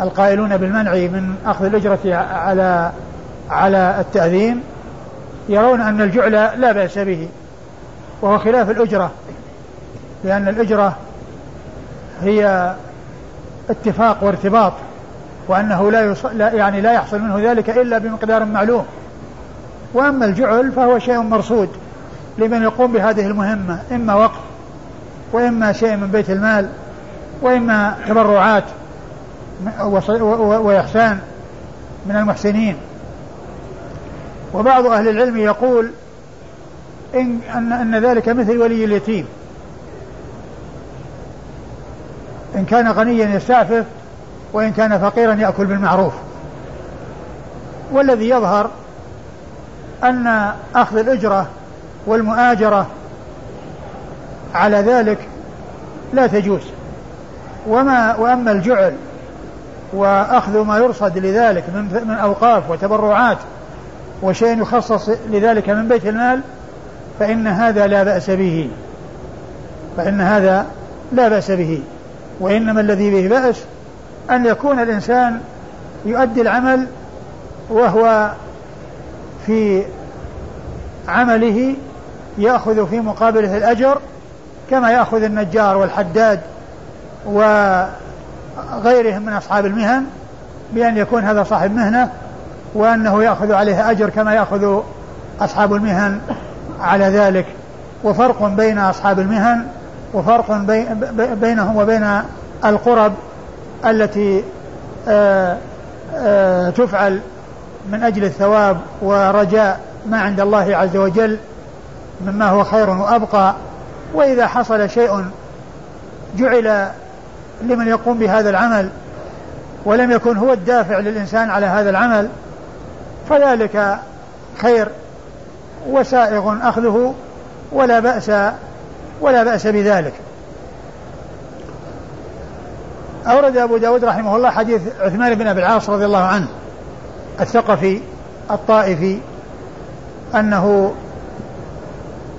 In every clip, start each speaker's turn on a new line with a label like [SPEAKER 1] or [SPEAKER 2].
[SPEAKER 1] القائلون بالمنع من أخذ الأجرة على على التأذين يرون أن الجعل لا بأس به وهو خلاف الأجرة لأن الأجرة هي اتفاق وارتباط وأنه لا, يص... لا يعني لا يحصل منه ذلك إلا بمقدار معلوم. وأما الجعل فهو شيء مرصود لمن يقوم بهذه المهمة إما وقف وإما شيء من بيت المال وإما تبرعات. وإحسان من المحسنين. وبعض أهل العلم يقول إن أن, أن ذلك مثل ولي اليتيم. إن كان غنيا يستعفف وإن كان فقيرا يأكل بالمعروف. والذي يظهر أن أخذ الأجرة والمؤاجرة على ذلك لا تجوز. وما وأما الجعل وأخذ ما يرصد لذلك من من أوقاف وتبرعات وشيء يخصص لذلك من بيت المال فإن هذا لا بأس به. فإن هذا لا بأس به. وإنما الذي به بأس أن يكون الإنسان يؤدي العمل وهو في عمله يأخذ في مقابله الأجر كما يأخذ النجار والحداد وغيرهم من أصحاب المهن بأن يكون هذا صاحب مهنة وأنه يأخذ عليه أجر كما يأخذ أصحاب المهن على ذلك. وفرق بين أصحاب المهن وفرق بينهم وبين القرب التي آه، آه، تفعل من أجل الثواب ورجاء ما عند الله عز وجل مما هو خير وأبقى. وإذا حصل شيء جعل لمن يقوم بهذا العمل ولم يكن هو الدافع للإنسان على هذا العمل فذلك خير وسائغ أخذه ولا بأس ولا بأس بذلك. أورد أبو داود رحمه الله حديث عثمان بن أبي العاص رضي الله عنه الثقفي الطائفي أنه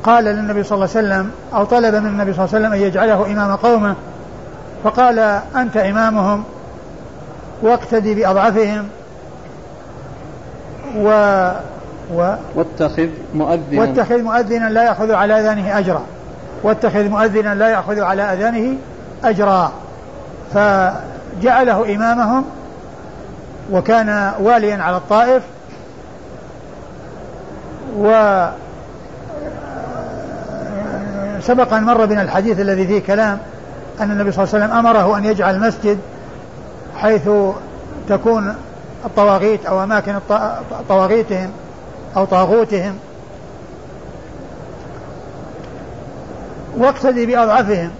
[SPEAKER 1] قال للنبي صلى الله عليه وسلم أو طلب من النبي صلى الله عليه وسلم أن يجعله إمام قومه فقال أنت إمامهم واقتدي بأضعفهم و
[SPEAKER 2] و واتخذ مؤذنا.
[SPEAKER 1] واتخذ مؤذنا لا يأخذ على أذانه أجرا. واتخذ مؤذنا لا يأخذ على أذانه أجرا. فجعله إمامهم وكان واليا على الطائف و سبق أن مر بنا الحديث الذي فيه كلام أن النبي صلى الله عليه وسلم أمره أن يجعل المسجد حيث تكون الطواغيت أو أماكن طواغيتهم أو طاغوتهم. واقتدي بأضعفهم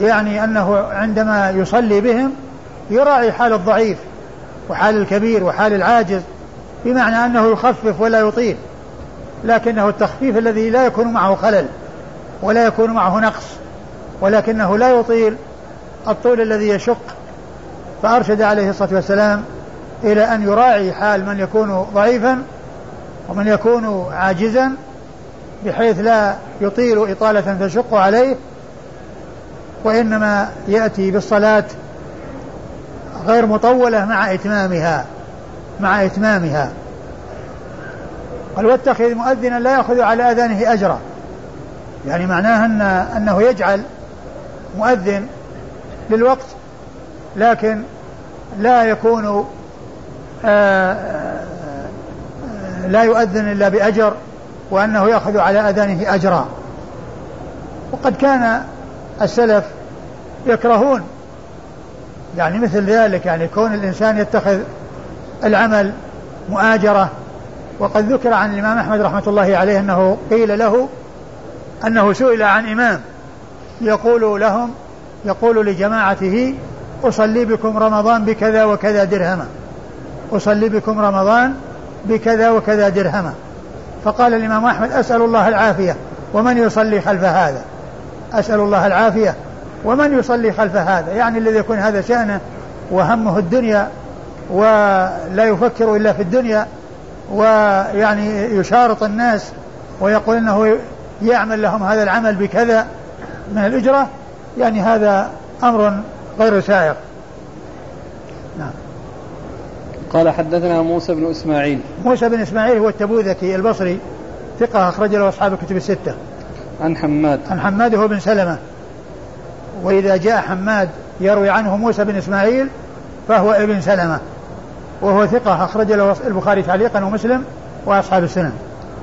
[SPEAKER 1] يعني أنه عندما يصلي بهم يراعي حال الضعيف وحال الكبير وحال العاجز بمعنى أنه يخفف ولا يطيل لكنه التخفيف الذي لا يكون معه خلل ولا يكون معه نقص. ولكنه لا يطيل الطول الذي يشق فأرشد عليه الصلاة والسلام إلى أن يراعي حال من يكون ضعيفا ومن يكون عاجزا بحيث لا يطيل إطالة تشق عليه وإنما يأتي بالصلاة غير مطولة مع إتمامها مع إتمامها. قال واتخذ مؤذنا لا يأخذ على أذانه أجرا. يعني معناه أن أنه يجعل مؤذن للوقت لكن لا يكون آه، آه، لا يؤذن إلا بأجر وأنه يأخذ على أذانه أجرا. وقد كان السلف يكرهون يعني مثل ذلك يعني كون الإنسان يتخذ العمل مؤاجرة. وقد ذكر عن الإمام أحمد رحمة الله عليه أنه قيل له أنه سئل عن إمام. يقول لهم يقول لجماعته أصلي بكم رمضان بكذا وكذا درهما. أصلي بكم رمضان بكذا وكذا درهما. فقال الإمام أحمد أسأل الله العافية ومن يصلي خلف هذا؟ أسأل الله العافية ومن يصلي خلف هذا؟ يعني الذي يكون هذا شأنه وهمه الدنيا ولا يفكر إلا في الدنيا ويعني يشارط الناس ويقول إنه يعمل لهم هذا العمل بكذا من الأجرة يعني هذا أمر غير سائغ نعم.
[SPEAKER 2] قال حدثنا موسى بن إسماعيل.
[SPEAKER 1] موسى بن إسماعيل هو التبوذكي البصري ثقة أخرج له أصحاب الكتب الستة.
[SPEAKER 2] عن حماد.
[SPEAKER 1] عن حماد هو بن سلمة. وإذا جاء حماد يروي عنه موسى بن إسماعيل فهو ابن سلمة. وهو ثقة أخرج له البخاري تعليقا ومسلم وأصحاب السنن.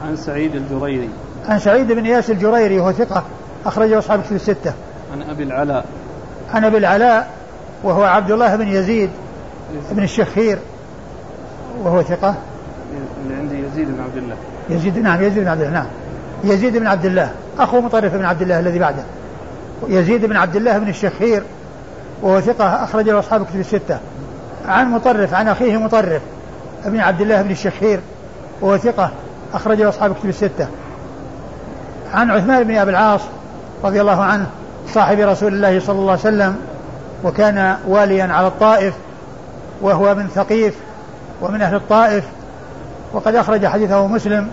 [SPEAKER 2] عن سعيد الجريري.
[SPEAKER 1] عن سعيد بن إياس الجريري وهو ثقة أخرجه أصحاب الكتب الستة.
[SPEAKER 2] عن أبي العلاء.
[SPEAKER 1] عن أبي العلاء وهو عبد الله بن يزيد بن الشخير وهو ثقة.
[SPEAKER 2] اللي عندي يزيد بن عبد الله.
[SPEAKER 1] يزيد نعم يزيد بن عبد الله نعم. يزيد بن عبد الله. أخو مطرف بن عبد الله الذي بعده. يزيد بن عبد الله بن الشخير وهو ثقة أخرج له أصحاب الكتب الستة. عن مطرف عن أخيه مطرف ابن عبد الله بن الشخير وهو ثقة أخرج له أصحاب الكتب الستة. عن عثمان بن أبي العاص رضي الله عنه صاحب رسول الله صلى الله عليه وسلم وكان واليا على الطائف وهو من ثقيف ومن أهل الطائف وقد أخرج حديثه مسلم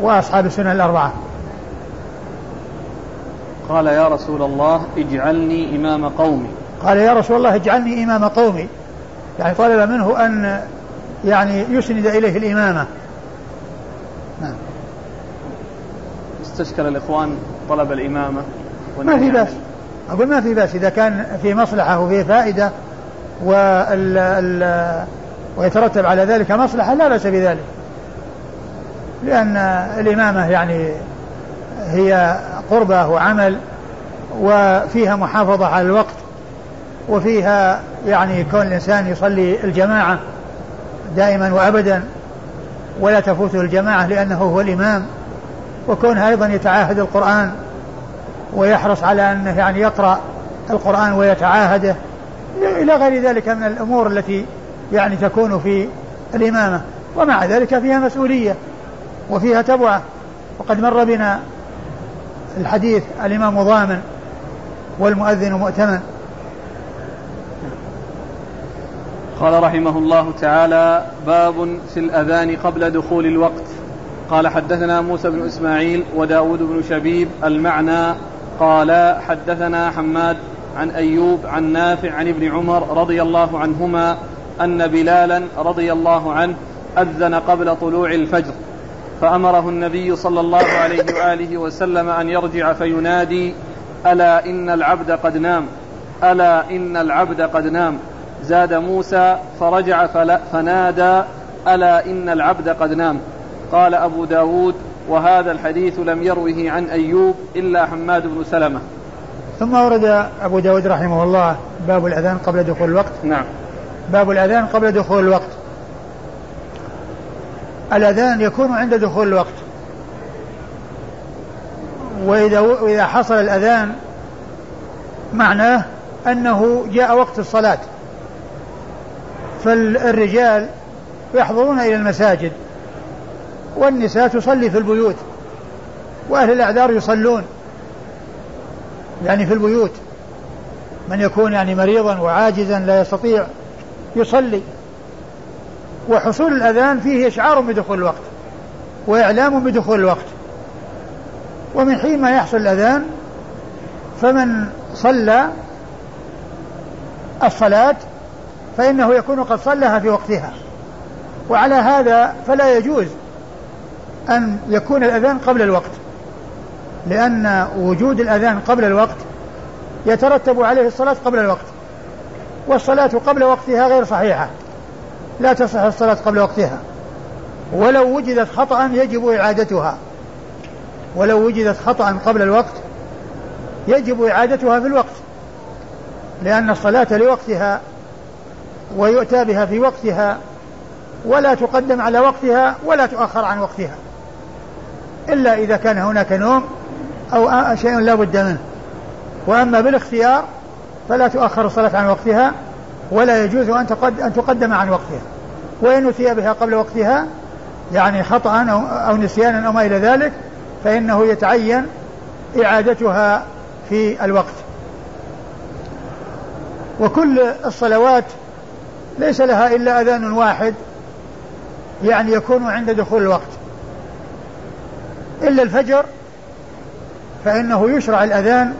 [SPEAKER 1] وأصحاب السنن الأربعة.
[SPEAKER 2] قال يا رسول الله اجعلني إمام قومي.
[SPEAKER 1] قال يا رسول الله اجعلني إمام قومي. يعني طلب منه أن يعني يسند إليه الإمامة.
[SPEAKER 2] نعم. استشكل الإخوان طلب الإمامة
[SPEAKER 1] ما في بأس. أقول ما في بأس. إذا كان في مصلحة وفي فائدة وال ال ويترتب على ذلك مصلحة لا بأس بذلك. لأن الإمامة يعني هي قربة وعمل وفيها محافظة على الوقت وفيها يعني كون الإنسان يصلي الجماعة دائما وأبدا ولا تفوته الجماعة لأنه هو الإمام. وكونها أيضا يتعاهد القرآن ويحرص على أنه يعني يقرأ القرآن ويتعاهده إلى غير ذلك من الأمور التي يعني تكون في الإمامة. ومع ذلك فيها مسؤولية وفيها تبعة. وقد مر بنا الحديث الإمام ضامن والمؤذن مؤتمن.
[SPEAKER 2] قال رحمه الله تعالى باب في الأذان قبل دخول الوقت. قال حدثنا موسى بن إسماعيل وداود بن شبيب المعنى قال حدثنا حماد عن أيوب عن نافع عن ابن عمر رضي الله عنهما أن بلالا رضي الله عنه أذن قبل طلوع الفجر فأمره النبي صلى الله عليه وآله وسلم أن يرجع فينادي ألا إن العبد قد نام؟ ألا إن العبد قد نام؟ زاد موسى فرجع فنادى ألا إن العبد قد نام؟ قال أبو داود وهذا الحديث لم يروه عن أيوب إلا حماد بن سلمة.
[SPEAKER 1] ثم ورد أبو داود رحمه الله باب الأذان قبل دخول الوقت.
[SPEAKER 2] نعم.
[SPEAKER 1] باب الأذان قبل دخول الوقت. الأذان يكون عند دخول الوقت. وإذا وإذا حصل الأذان معناه أنه جاء وقت الصلاة. فالرجال يحضرون إلى المساجد. والنساء تصلي في البيوت وأهل الأعذار يصلون يعني في البيوت. من يكون يعني مريضا وعاجزا لا يستطيع يصلي. وحصول الأذان فيه إشعار بدخول الوقت وإعلام بدخول الوقت. ومن حين ما يحصل الأذان فمن صلى الصلاة فإنه يكون قد صلىها في وقتها. وعلى هذا فلا يجوز أن يكون الأذان قبل الوقت لأن وجود الأذان قبل الوقت يترتب عليه الصلاة قبل الوقت والصلاة قبل وقتها غير صحيحة لا تصح الصلاة قبل وقتها. ولو وجدت خطأ يجب إعادتها. ولو وجدت خطأ قبل الوقت يجب إعادتها في الوقت لأن الصلاة لوقتها ويؤتى بها في وقتها ولا تقدم على وقتها ولا تؤخر عن وقتها. إلا إذا كان هناك نوم أو شيء لا بد منه. وأما بالاختيار فلا تؤخر الصلاة عن وقتها ولا يجوز أن أن تقدم عن وقتها. وإن أتي بها قبل وقتها يعني خطأ أو, أو نسيانا أو ما إلى ذلك فإنه يتعين إعادتها في الوقت. وكل الصلوات ليس لها إلا أذان واحد يعني يكون عند دخول الوقت. إلا الفجر فإنه يشرع الأذان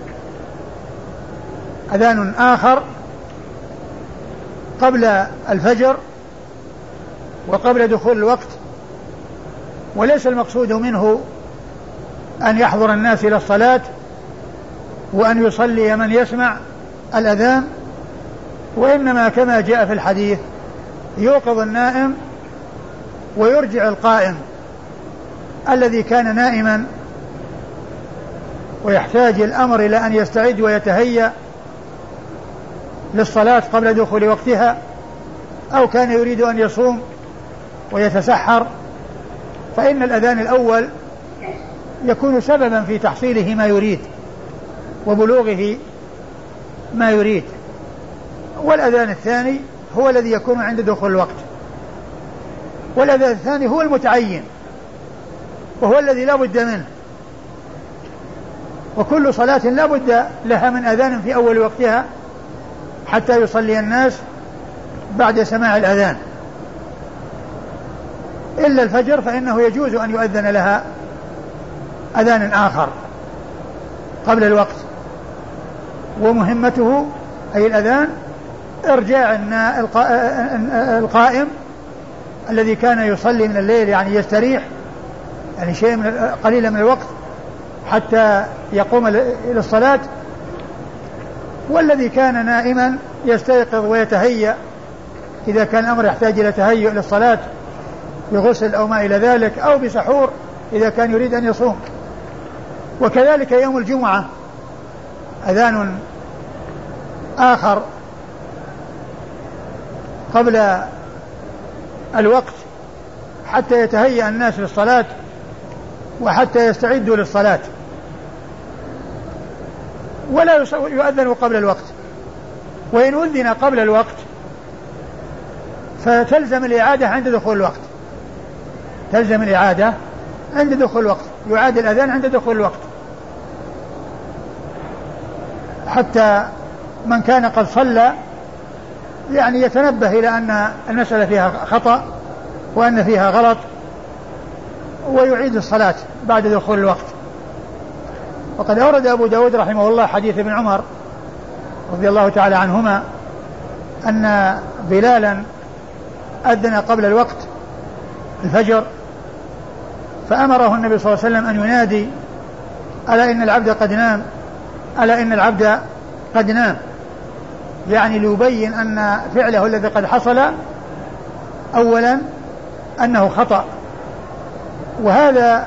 [SPEAKER 1] أذان آخر قبل الفجر وقبل دخول الوقت وليس المقصود منه أن يحضر الناس إلى الصلاة وأن يصلي من يسمع الأذان وإنما كما جاء في الحديث يوقظ النائم ويرجع القائم. الذي كان نائما ويحتاج الأمر إلى أن يستعد ويتهيأ للصلاة قبل دخول وقتها أو كان يريد أن يصوم ويتسحر فإن الأذان الأول يكون سببا في تحصيله ما يريد وبلوغه ما يريد. والأذان الثاني هو الذي يكون عند دخول الوقت. والأذان الثاني هو المتعين. وهو الذي لا بد منه. وكل صلاة لا بد لها من أذان في أول وقتها حتى يصلي الناس بعد سماع الأذان. إلا الفجر فإنه يجوز أن يؤذن لها أذان آخر قبل الوقت. ومهمته أي الأذان إرجاع القائم الذي كان يصلي من الليل يعني يستريح يعني شيء من قليلا من الوقت حتى يقوم إلى الصلاة. والذي كان نائما يستيقظ ويتهيأ إذا كان الأمر يحتاج إلى تهيؤ للصلاة بغسل أو ما إلى ذلك أو بسحور إذا كان يريد أن يصوم. وكذلك يوم الجمعة أذان آخر قبل الوقت حتى يتهيأ الناس للصلاة. وحتى يستعدوا للصلاة. ولا يؤذن قبل الوقت. وإن أذن قبل الوقت فتلزم الإعادة عند دخول الوقت. تلزم الإعادة عند دخول الوقت. يعاد الأذان عند دخول الوقت. حتى من كان قد صلى يعني يتنبه إلى أن المسألة فيها خطأ وأن فيها غلط ويعيد الصلاة بعد دخول الوقت. وقد أورد أبو داود رحمه الله حديث ابن عمر رضي الله تعالى عنهما أن بلالا أذن قبل الوقت الفجر فأمره النبي صلى الله عليه وسلم أن ينادي ألا إن العبد قد نام؟ ألا إن العبد قد نام؟ يعني ليبين أن فعله الذي قد حصل أولا أنه خطأ. وهذا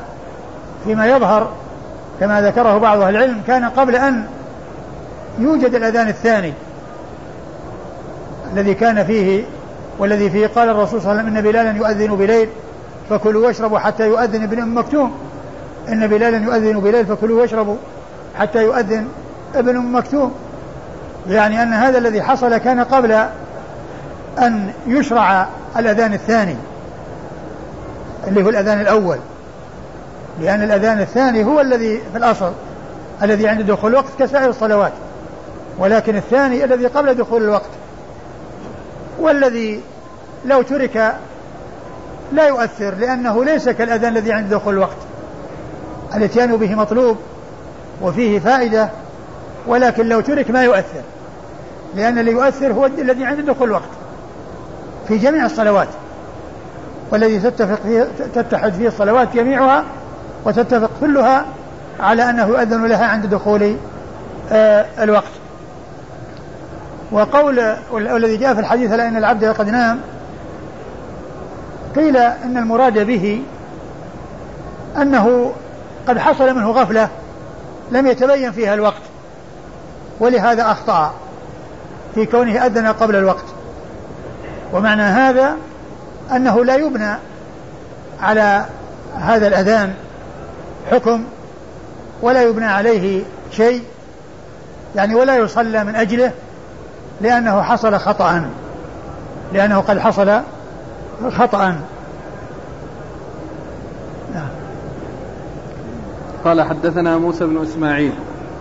[SPEAKER 1] فيما يظهر كما ذكره بعض أهل العلم كان قبل أن يوجد الأذان الثاني الذي كان فيه والذي فيه قال الرسول صلى الله عليه وسلم إن بلالا يؤذن بليل فكلوا واشربوا حتى يؤذن ابن أم مكتوم. إن بلالا يؤذن بليل فكلوا واشربوا حتى يؤذن ابن أم مكتوم. يعني أن هذا الذي حصل كان قبل أن يشرع الأذان الثاني. اللي هو الأذان الأول. لأن الأذان الثاني هو الذي في الأصل الذي عند دخول الوقت كسائر الصلوات. ولكن الثاني الذي قبل دخول الوقت. والذي لو ترك لا يؤثر لأنه ليس كالأذان الذي عند دخول الوقت. الاتيان به مطلوب وفيه فائدة ولكن لو ترك ما يؤثر. لأن اللي يؤثر هو الذي عند دخول الوقت. في جميع الصلوات. والذي تتفق فيه تتحد فيه الصلوات جميعها وتتفق كلها على أنه يؤذن لها عند دخول آه الوقت. وقول والذي جاء في الحديث لأن العبد قد نام قيل إن المراد به أنه قد حصل منه غفلة لم يتبين فيها الوقت ولهذا أخطأ في كونه أذن قبل الوقت. ومعنى هذا أنه لا يبنى على هذا الأذان حكم ولا يبنى عليه شيء يعني ولا يصلى من أجله لأنه حصل خطأ لأنه قد حصل خطأ
[SPEAKER 2] نعم. قال حدثنا موسى بن إسماعيل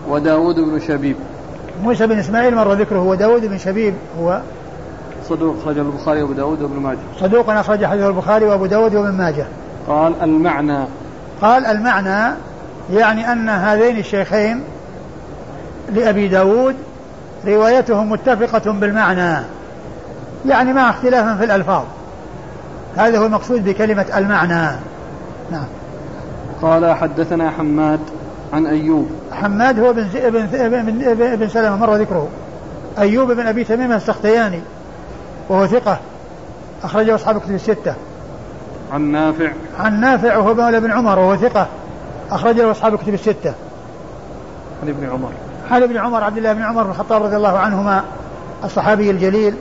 [SPEAKER 2] وداود بن شبيب
[SPEAKER 1] موسى بن إسماعيل مر ذكره وداود بن شبيب هو
[SPEAKER 2] صدوق أخرجه البخاري وأبو داود وابن ماجه.
[SPEAKER 1] صدوق أخرج حديث البخاري وأبو داود وابن ماجه.
[SPEAKER 2] قال المعنى.
[SPEAKER 1] قال المعنى يعني أن هذين الشيخين لأبي داود روايتهم متفقة بالمعنى. يعني مع اختلاف في الألفاظ. هذا هو المقصود بكلمة المعنى. نعم.
[SPEAKER 2] قال حدثنا حماد عن أيوب.
[SPEAKER 1] حماد هو بن بن بن, بن سلمة مر ذكره. أيوب بن أبي تميم السختياني. وهو ثقة. أخرجه أصحاب كتب الستة.
[SPEAKER 2] عن نافع.
[SPEAKER 1] عن نافع وهو مولى بن عمر وهو ثقة. أخرجه أصحاب كتب الستة.
[SPEAKER 2] عن ابن عمر.
[SPEAKER 1] عن ابن عمر عبد الله بن عمر بن الخطاب رضي الله عنهما الصحابي الجليل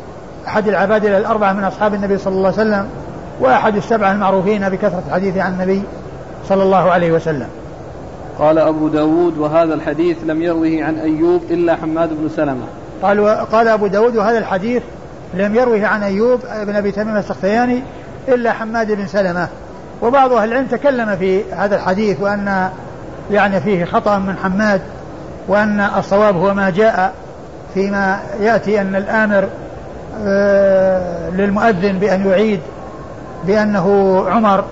[SPEAKER 1] أحد العبادلة الأربعة من أصحاب النبي صلى الله عليه وسلم وأحد السبعة المعروفين بكثرة الحديث عن النبي صلى الله عليه وسلم.
[SPEAKER 2] قال أبو داود وهذا الحديث لم يروه عن أيوب إلا حماد بن سلمة.
[SPEAKER 1] قال قال أبو داود وهذا الحديث لم يروه عن أيوب بن أبي تميم السختياني إلا حماد بن سلمة. وبعض أهل العلم تكلم في هذا الحديث وأن يعني فيه خطأ من حماد وأن الصواب هو ما جاء فيما يأتي أن الآمر آه، للمؤذن بأن يعيد بأنه عمر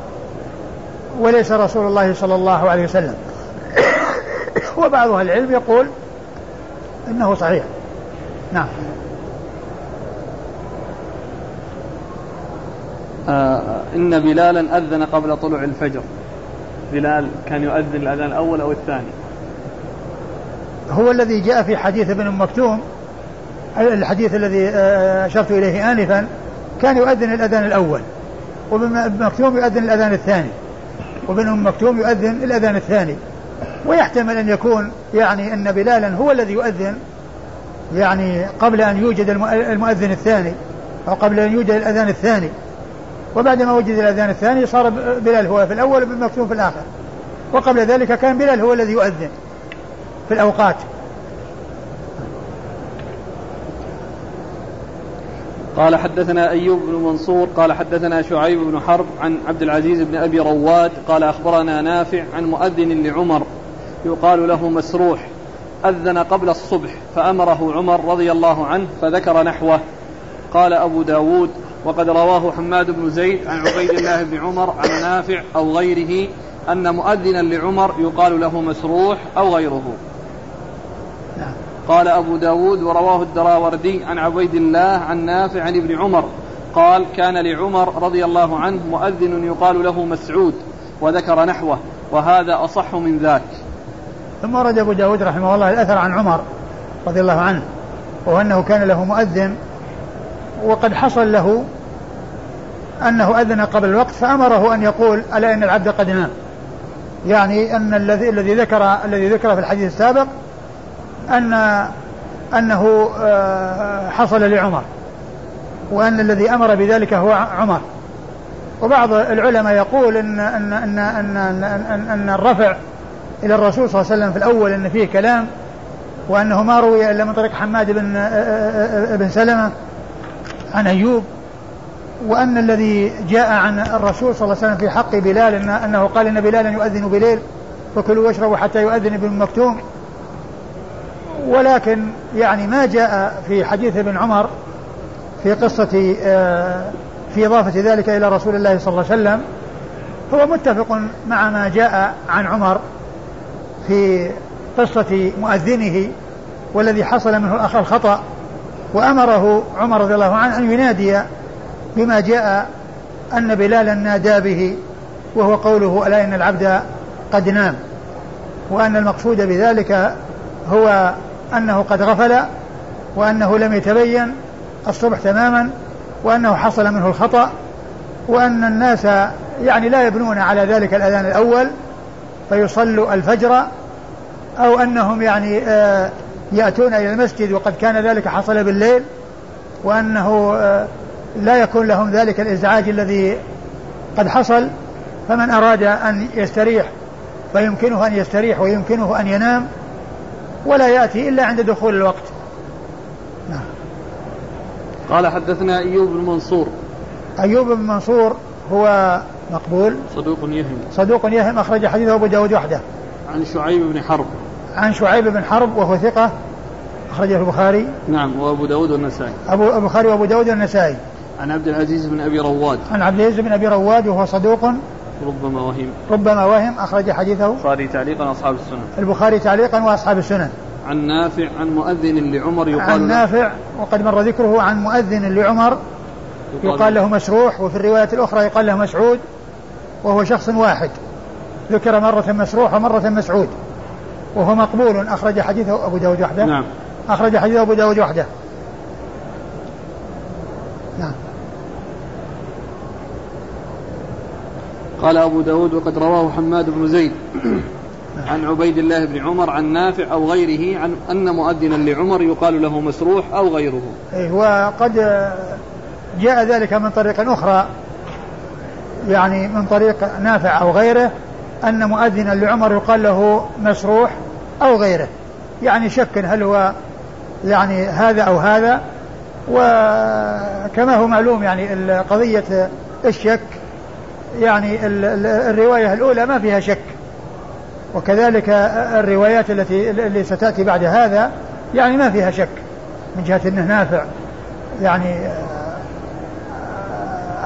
[SPEAKER 1] وليس رسول الله صلى الله عليه وسلم. وبعض أهل العلم يقول إنه صحيح. نعم.
[SPEAKER 2] آه إن بلالا أذن قبل طلوع الفجر. بلال كان يؤذن الأذان الأول أو الثاني.
[SPEAKER 1] هو الذي جاء في حديث ابن مكتوم الحديث الذي آه، أشرت إليه آنفا كان يؤذن الأذان الأول. وابن مكتوم يؤذن الأذان الثاني. وابن أم مكتوم يؤذن الأذان الثاني. ويحتمل أن يكون يعني أن بلالا هو الذي يؤذن يعني قبل أن يوجد المؤذن الثاني أو قبل أن يوجد الأذان الثاني. وبعدما وجد الأذان الثاني صار بلال هو في الأول وابن مكتوم في الآخر. وقبل ذلك كان بلال هو الذي يؤذن في الأوقات.
[SPEAKER 2] قال حدثنا أيوب بن منصور قال حدثنا شعيب بن حرب عن عبد العزيز بن أبي رواد قال أخبرنا نافع عن مؤذن لعمر يقال له مسروح أذن قبل الصبح فأمره عمر رضي الله عنه فذكر نحوه. قال أبو داود وقد رواه حماد بن زيد عن عبيد الله بن عمر عن نافع أو غيره أن مؤذنا لعمر يقال له مسروح أو غيره. نعم. قال أبو داود ورواه الدراوردي عن عبيد الله عن نافع عن ابن عمر. قال كان لعمر رضي الله عنه مؤذن يقال له مسعود وذكر نحوه وهذا أصح من ذاك.
[SPEAKER 1] ثم ورد أبو داود رحمه الله الأثر عن عمر رضي الله عنه وهو أنه كان له مؤذن وقد حصل له أنه أذن قبل الوقت فأمره أن يقول ألا إن العبد قد نام. يعني أن الذي الذي ذكر الذي ذكر في الحديث السابق أن أنه آه، حصل لعمر وأن الذي أمر بذلك هو عمر. وبعض العلماء يقول إن أن أن أن, أن, أن, أن الرفع إلى الرسول صلى الله عليه وسلم في الأول أن فيه كلام وأنه ما روي إلا من طريق حماد بن آه، آه، بن سلمة عن أيوب وأن الذي جاء عن الرسول صلى الله عليه وسلم في حق بلال أنه قال إن بلالا يؤذن بليل فكلوا واشربوا حتى يؤذن ابن مكتوم ولكن يعني ما جاء في حديث ابن عمر في قصة آه، في إضافة ذلك إلى رسول الله صلى الله عليه وسلم هو متفق مع ما جاء عن عمر في قصة مؤذنه والذي حصل منه الخطأ. وأمره عمر رضي الله عنه أن ينادي بما جاء أن بلالا نادى به وهو قوله ألا إن العبد قد نام؟ وأن المقصود بذلك هو أنه قد غفل وأنه لم يتبين الصبح تماما وأنه حصل منه الخطأ وأن الناس يعني لا يبنون على ذلك الأذان الأول فيصلوا الفجر أو أنهم يعني آه، يأتون إلى المسجد وقد كان ذلك حصل بالليل وأنه آه، لا يكون لهم ذلك الإزعاج الذي قد حصل فمن أراد أن يستريح فيمكنه أن يستريح ويمكنه أن ينام ولا يأتي إلا عند دخول الوقت.
[SPEAKER 2] نعم. قال حدثنا أيوب بن منصور.
[SPEAKER 1] أيوب بن منصور هو مقبول.
[SPEAKER 2] صدوق يهم.
[SPEAKER 1] صدوق يهم أخرج حديثه أبو داود وحده.
[SPEAKER 2] عن شعيب بن حرب.
[SPEAKER 1] عن شعيب بن حرب وهو ثقة أخرجه البخاري.
[SPEAKER 2] نعم وأبو داود والنسائي.
[SPEAKER 1] أبو البخاري وأبو داود والنسائي.
[SPEAKER 2] عن عبد العزيز بن أبي رواد.
[SPEAKER 1] عن عبد العزيز بن أبي رواد وهو صدوق.
[SPEAKER 2] ربما وهم.
[SPEAKER 1] ربما وهم أخرج حديثه.
[SPEAKER 2] البخاري تعليقا أصحاب السنن.
[SPEAKER 1] البخاري تعليقا وأصحاب السنن.
[SPEAKER 2] عن نافع عن مؤذن لعمر يقال
[SPEAKER 1] عن نافع وقد مر ذكره عن مؤذن لعمر يقال له مسروح وفي الرواية الأخرى يقال له مسعود وهو شخص واحد. ذكر مرة مسروح ومرة مسعود. وهو مقبول. أخرج حديثه أبو داود وحده.
[SPEAKER 2] نعم.
[SPEAKER 1] أخرج حديثه أبو داود وحده. نعم.
[SPEAKER 2] قال أبو داود وقد رواه حماد بن زيد عن عبيد الله بن عمر عن نافع أو غيره عن أن مؤذنا لعمر يقال له مسروح أو غيره.
[SPEAKER 1] إيه وقد جاء ذلك من طريق أخرى. يعني من طريق نافع أو غيره. أن مؤذنا لعمر يقال له مسروح أو غيره. يعني شك هل هو يعني هذا أو هذا وكما هو معلوم يعني قضية الشك يعني الرواية الأولى ما فيها شك. وكذلك الروايات التي اللي ستأتي بعد هذا يعني ما فيها شك. من جهة أنه نافع يعني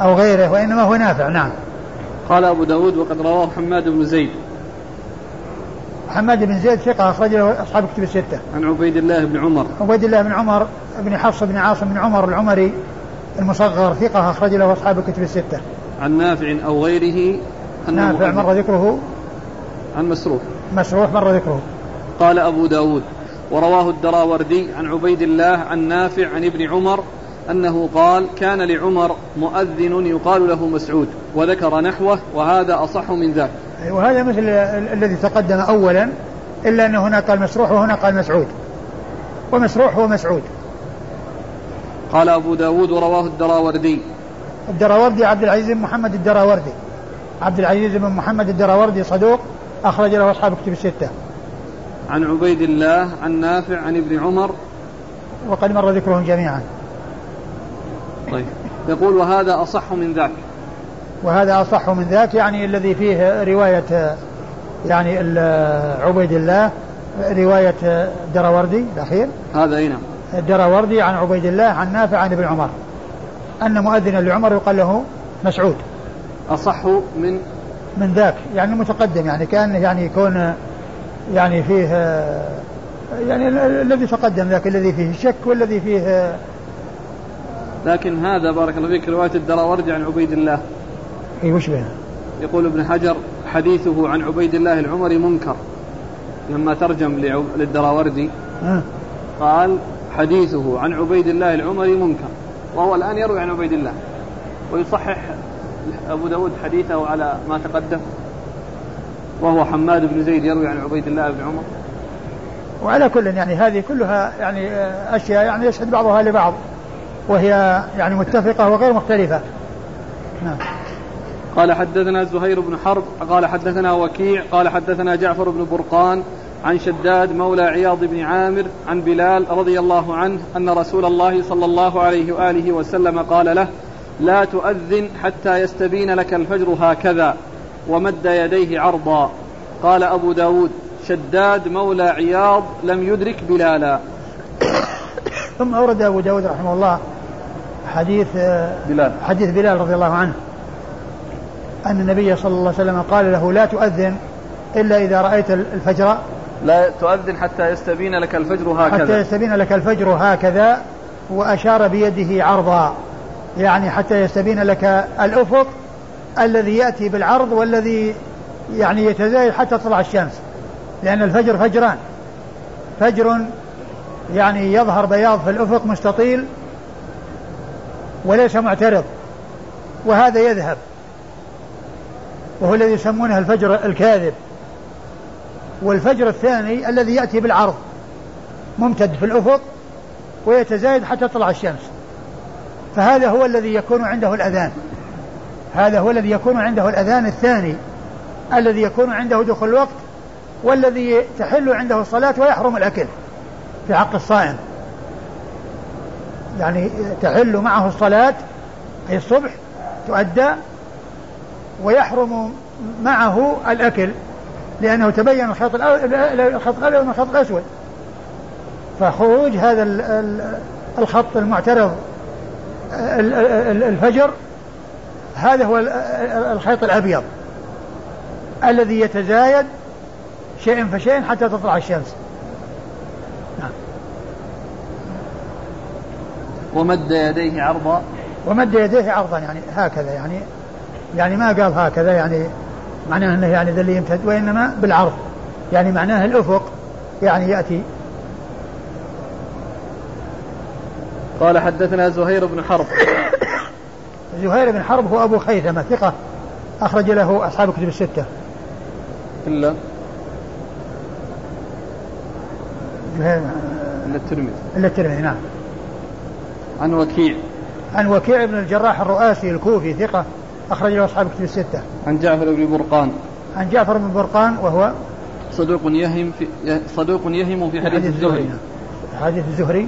[SPEAKER 1] أو غيره وإنما هو نافع نعم.
[SPEAKER 2] قال أبو داود وقد رواه حماد بن زيد
[SPEAKER 1] حماد بن زيد ثقة أخرج له أصحاب كتب الستة.
[SPEAKER 2] عن عبيد الله بن عمر.
[SPEAKER 1] عبيد الله بن عمر بن حفص بن عاصم بن عمر العمري المصغر ثقة أخرج له أصحاب الكتب الستة.
[SPEAKER 2] عن نافع أو غيره
[SPEAKER 1] نافع مر ذكره
[SPEAKER 2] عن مسروح
[SPEAKER 1] مسروح مر ذكره
[SPEAKER 2] قال أبو داود ورواه الدراوردي عن عبيد الله عن نافع عن ابن عمر أنه قال كان لعمر مؤذن يقال له مسعود وذكر نحوه وهذا أصح من ذاك.
[SPEAKER 1] وهذا مثل الذي تقدم أولا إلا أن هنا قال مسروح وهنا قال مسعود. ومسروح هو مسعود.
[SPEAKER 2] قال أبو داود ورواه الدراوردي.
[SPEAKER 1] الدراوردي عبد العزيز بن محمد الدراوردي. عبد العزيز بن محمد الدراوردي صدوق أخرج له أصحاب كتب الستة.
[SPEAKER 2] عن عبيد الله عن نافع عن ابن عمر.
[SPEAKER 1] وقد مر ذكرهم جميعا.
[SPEAKER 2] طيب. يقول وهذا أصح من ذاك.
[SPEAKER 1] وهذا أصح من ذاك يعني الذي فيه رواية يعني عبيد الله رواية الدراوردي الأخير.
[SPEAKER 2] هذا أين
[SPEAKER 1] الدراوردي عن عبيد الله عن نافع عن ابن عمر. أن مؤذنا لعمر يقال له مسعود.
[SPEAKER 2] أصح من؟
[SPEAKER 1] من ذاك يعني متقدم يعني كان يعني يكون يعني فيه يعني الذي تقدم ذاك الذي فيه الشك والذي فيه
[SPEAKER 2] لكن هذا بارك الله فيك رواية الدراوردي عن عبيد الله.
[SPEAKER 1] اي وش بها؟
[SPEAKER 2] يقول ابن حجر حديثه عن عبيد الله العمري منكر. لما ترجم للدراوردي. قال حديثه عن عبيد الله العمري منكر. وهو الآن يروي عن عبيد الله. ويصحح أبو داود حديثه على ما تقدم. وهو حماد بن زيد يروي عن عبيد الله بن عمر.
[SPEAKER 1] وعلى كل يعني هذه كلها يعني أشياء يعني يشهد بعضها لبعض. وهي يعني متفقة وغير مختلفة. نعم.
[SPEAKER 2] قال حدثنا زهير بن حرب قال حدثنا وكيع قال حدثنا جعفر بن برقان عن شداد مولى عياض بن عامر عن بلال رضي الله عنه أن رسول الله صلى الله عليه وآله وسلم قال له لا تؤذن حتى يستبين لك الفجر هكذا ومد يديه عرضا. قال أبو داود شداد مولى عياض لم يدرك بلالا.
[SPEAKER 1] ثم أورد أبو داود رحمه الله حديث
[SPEAKER 2] بلال.
[SPEAKER 1] حديث بلال رضي الله عنه أن النبي صلى الله عليه وسلم قال له لا تؤذن إلا إذا رأيت الفجر.
[SPEAKER 2] لا تؤذن حتى يستبين لك الفجر هكذا.
[SPEAKER 1] حتى يستبين لك الفجر هكذا وأشار بيده عرضا يعني حتى يستبين لك الأفق الذي يأتي بالعرض والذي يعني يتزايد حتى تطلع الشمس لأن الفجر فجران. فجر يعني يظهر بياض في الأفق مستطيل وليس معترض وهذا يذهب وهو الذي يسمونه الفجر الكاذب. والفجر الثاني الذي يأتي بالعرض ممتد في الأفق ويتزايد حتى تطلع الشمس. فهذا هو الذي يكون عنده الأذان. هذا هو الذي يكون عنده الأذان الثاني الذي يكون عنده دخول الوقت والذي تحل عنده الصلاة ويحرم الأكل. في حق الصائم. يعني تحل معه الصلاة أي الصبح تؤدى ويحرم معه الأكل لأنه تبين الخط الأبيض من الخط الأسود. فخروج هذا الخط المعترض الفجر هذا هو الخيط الأبيض الذي يتزايد شيء فشيء حتى تطلع الشمس.
[SPEAKER 2] ومد يديه عرضا.
[SPEAKER 1] ومد يديه عرضا يعني هكذا يعني يعني ما قال هكذا يعني معناه إنه يعني ذا اللي يمتد وإنما بالعرض يعني معناه الأفق يعني يأتي.
[SPEAKER 2] قال حدثنا زهير بن حرب.
[SPEAKER 1] زهير بن حرب هو أبو خيثمة ثقة أخرج له أصحاب كتب
[SPEAKER 2] الستة.
[SPEAKER 1] إلا؟
[SPEAKER 2] إلا الترمذي.
[SPEAKER 1] إلا الترمذي نعم.
[SPEAKER 2] عن وكيع
[SPEAKER 1] عن وكيع بن الجراح الرؤاسي الكوفي ثقة أخرج له أصحاب كتب الستة.
[SPEAKER 2] عن جعفر بن برقان.
[SPEAKER 1] عن جعفر بن برقان وهو
[SPEAKER 2] صدوق يهم في صدوق يهم في حديث الزهري.
[SPEAKER 1] حديث الزهري.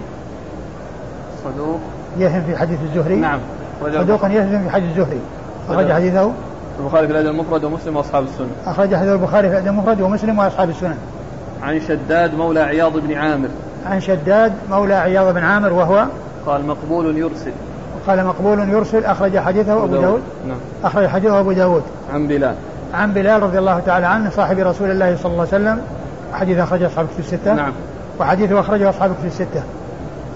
[SPEAKER 2] صدوق
[SPEAKER 1] يهم في حديث الزهري.
[SPEAKER 2] نعم.
[SPEAKER 1] صدوق يهم في حديث الزهري. أخرج حديثه
[SPEAKER 2] البخاري في الأدب المفرد ومسلم وأصحاب السنن.
[SPEAKER 1] أخرج حديث البخاري في الأدب المفرد ومسلم وأصحاب السنن.
[SPEAKER 2] عن شداد مولى عياض بن عامر.
[SPEAKER 1] عن شداد مولى عياض بن عامر وهو
[SPEAKER 2] قال مقبول يرسل.
[SPEAKER 1] قال مقبول يرسل أخرج حديثه أبو داود. نعم. أخرج حديثه أبو داود.
[SPEAKER 2] عن بلال.
[SPEAKER 1] عن بلال رضي الله تعالى عنه صاحب رسول الله صلى الله عليه وسلم. حديث أخرجه أصحاب كتب الستة.
[SPEAKER 2] نعم.
[SPEAKER 1] وحديثه أخرجه أصحاب كتب الستة.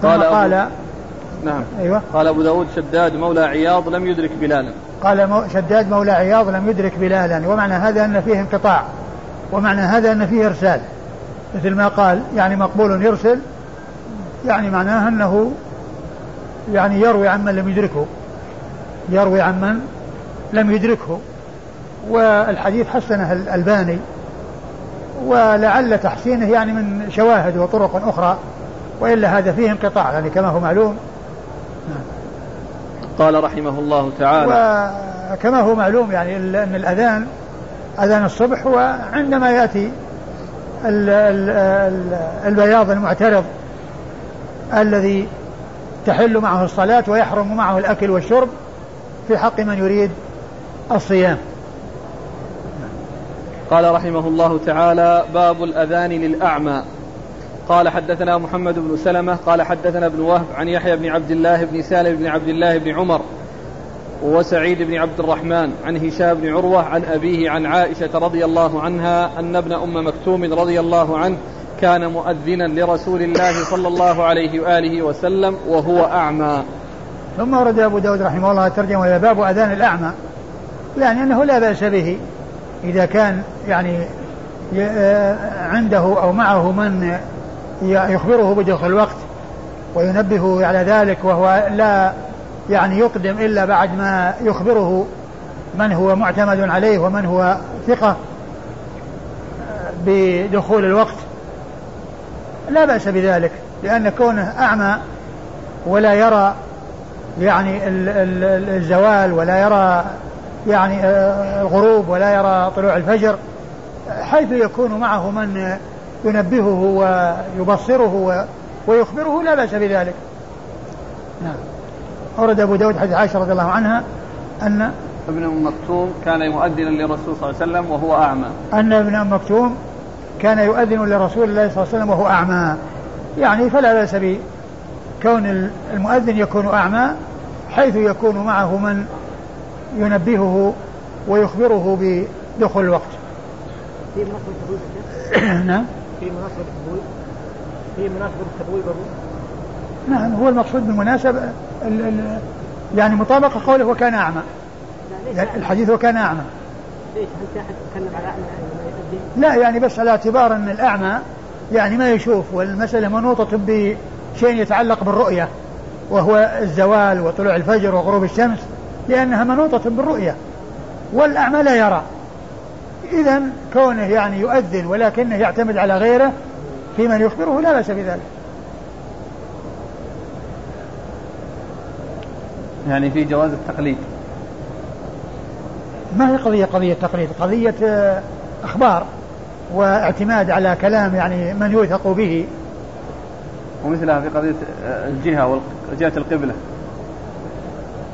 [SPEAKER 2] قال قال
[SPEAKER 1] نعم. أيوة.
[SPEAKER 2] قال أبو داود شداد مولى عياض لم يدرك بلالا.
[SPEAKER 1] قال شداد مولى عياض لم يدرك بلالا. ومعنى هذا أن فيه انقطاع. ومعنى هذا أن فيه إرسال. مثل ما قال يعني مقبول يرسل يعني معناه أنه يعني يروي عمن لم يدركه. يروي عمن لم يدركه. والحديث حسنه الألباني. ولعل تحسينه يعني من شواهد وطرق أخرى. وإلا هذا فيه انقطاع يعني كما هو معلوم.
[SPEAKER 2] قال رحمه الله تعالى
[SPEAKER 1] وكما هو معلوم يعني أن الأذان أذان الصبح وعندما يأتي البياض المعترض الذي تحل معه الصلاة ويحرم معه الأكل والشرب في حق من يريد الصيام.
[SPEAKER 2] قال رحمه الله تعالى باب الأذان للأعمى. قال حدثنا محمد بن سلمة قال حدثنا ابن وهب عن يحيى بن عبد الله بن سالم بن عبد الله بن عمر وسعيد بن عبد الرحمن عن هشام بن عروة عن أبيه عن عائشة رضي الله عنها أن ابن أم مكتوم رضي الله عنه كان مؤذنا لرسول الله صلى الله عليه وآله وسلم وهو أعمى.
[SPEAKER 1] ثم ورد أبو داود رحمه الله ترجم إلى باب أذان الأعمى يعني أنه لا بأس به إذا كان يعني عنده أو معه من يخبره بدخول الوقت وينبهه على ذلك وهو لا يعني يقدم إلا بعد ما يخبره من هو معتمد عليه ومن هو ثقة بدخول الوقت. لا بأس بذلك لأن كونه أعمى ولا يرى يعني الزوال ولا يرى يعني آه، الغروب ولا يرى طلوع الفجر حيث يكون معه من ينبهه ويبصره ويخبره لا بأس بذلك. نعم. أورد أبو داود حديث عائشة رضي الله عنها أن
[SPEAKER 2] ابن أم مكتوم كان مؤذنا للرسول صلى الله عليه وسلم وهو أعمى.
[SPEAKER 1] أن ابن أم مكتوم كان يؤذن لرسول الله صلى الله عليه وسلم وهو أعمى. يعني فلا بأس بكون المؤذن يكون أعمى حيث يكون معه من ينبهه ويخبره بدخول الوقت.
[SPEAKER 3] في مناسبة التبويب
[SPEAKER 1] نعم.
[SPEAKER 3] في مناسبة التبويب؟ في مناسبة التبويب
[SPEAKER 1] نعم هو المقصود بالمناسبة يعني مطابقة قوله وكان أعمى. الحديث وكان أعمى.
[SPEAKER 3] ليش؟ هل يتكلم على أعمى؟
[SPEAKER 1] لا يعني بس على اعتبار أن الأعمى يعني ما يشوف والمسألة منوطة بشيء يتعلق بالرؤية وهو الزوال وطلوع الفجر وغروب الشمس لأنها منوطة بالرؤية والأعمى لا يرى. إذا كونه يعني يؤذن ولكنه يعتمد على غيره في من يخبره لا بأس بذلك.
[SPEAKER 2] يعني في جواز التقليد.
[SPEAKER 1] ما هي قضية قضية تقليد قضية آه، أخبار واعتماد على كلام يعني من يوثق به.
[SPEAKER 2] ومثلها في قضية الجهة وجهة القبلة.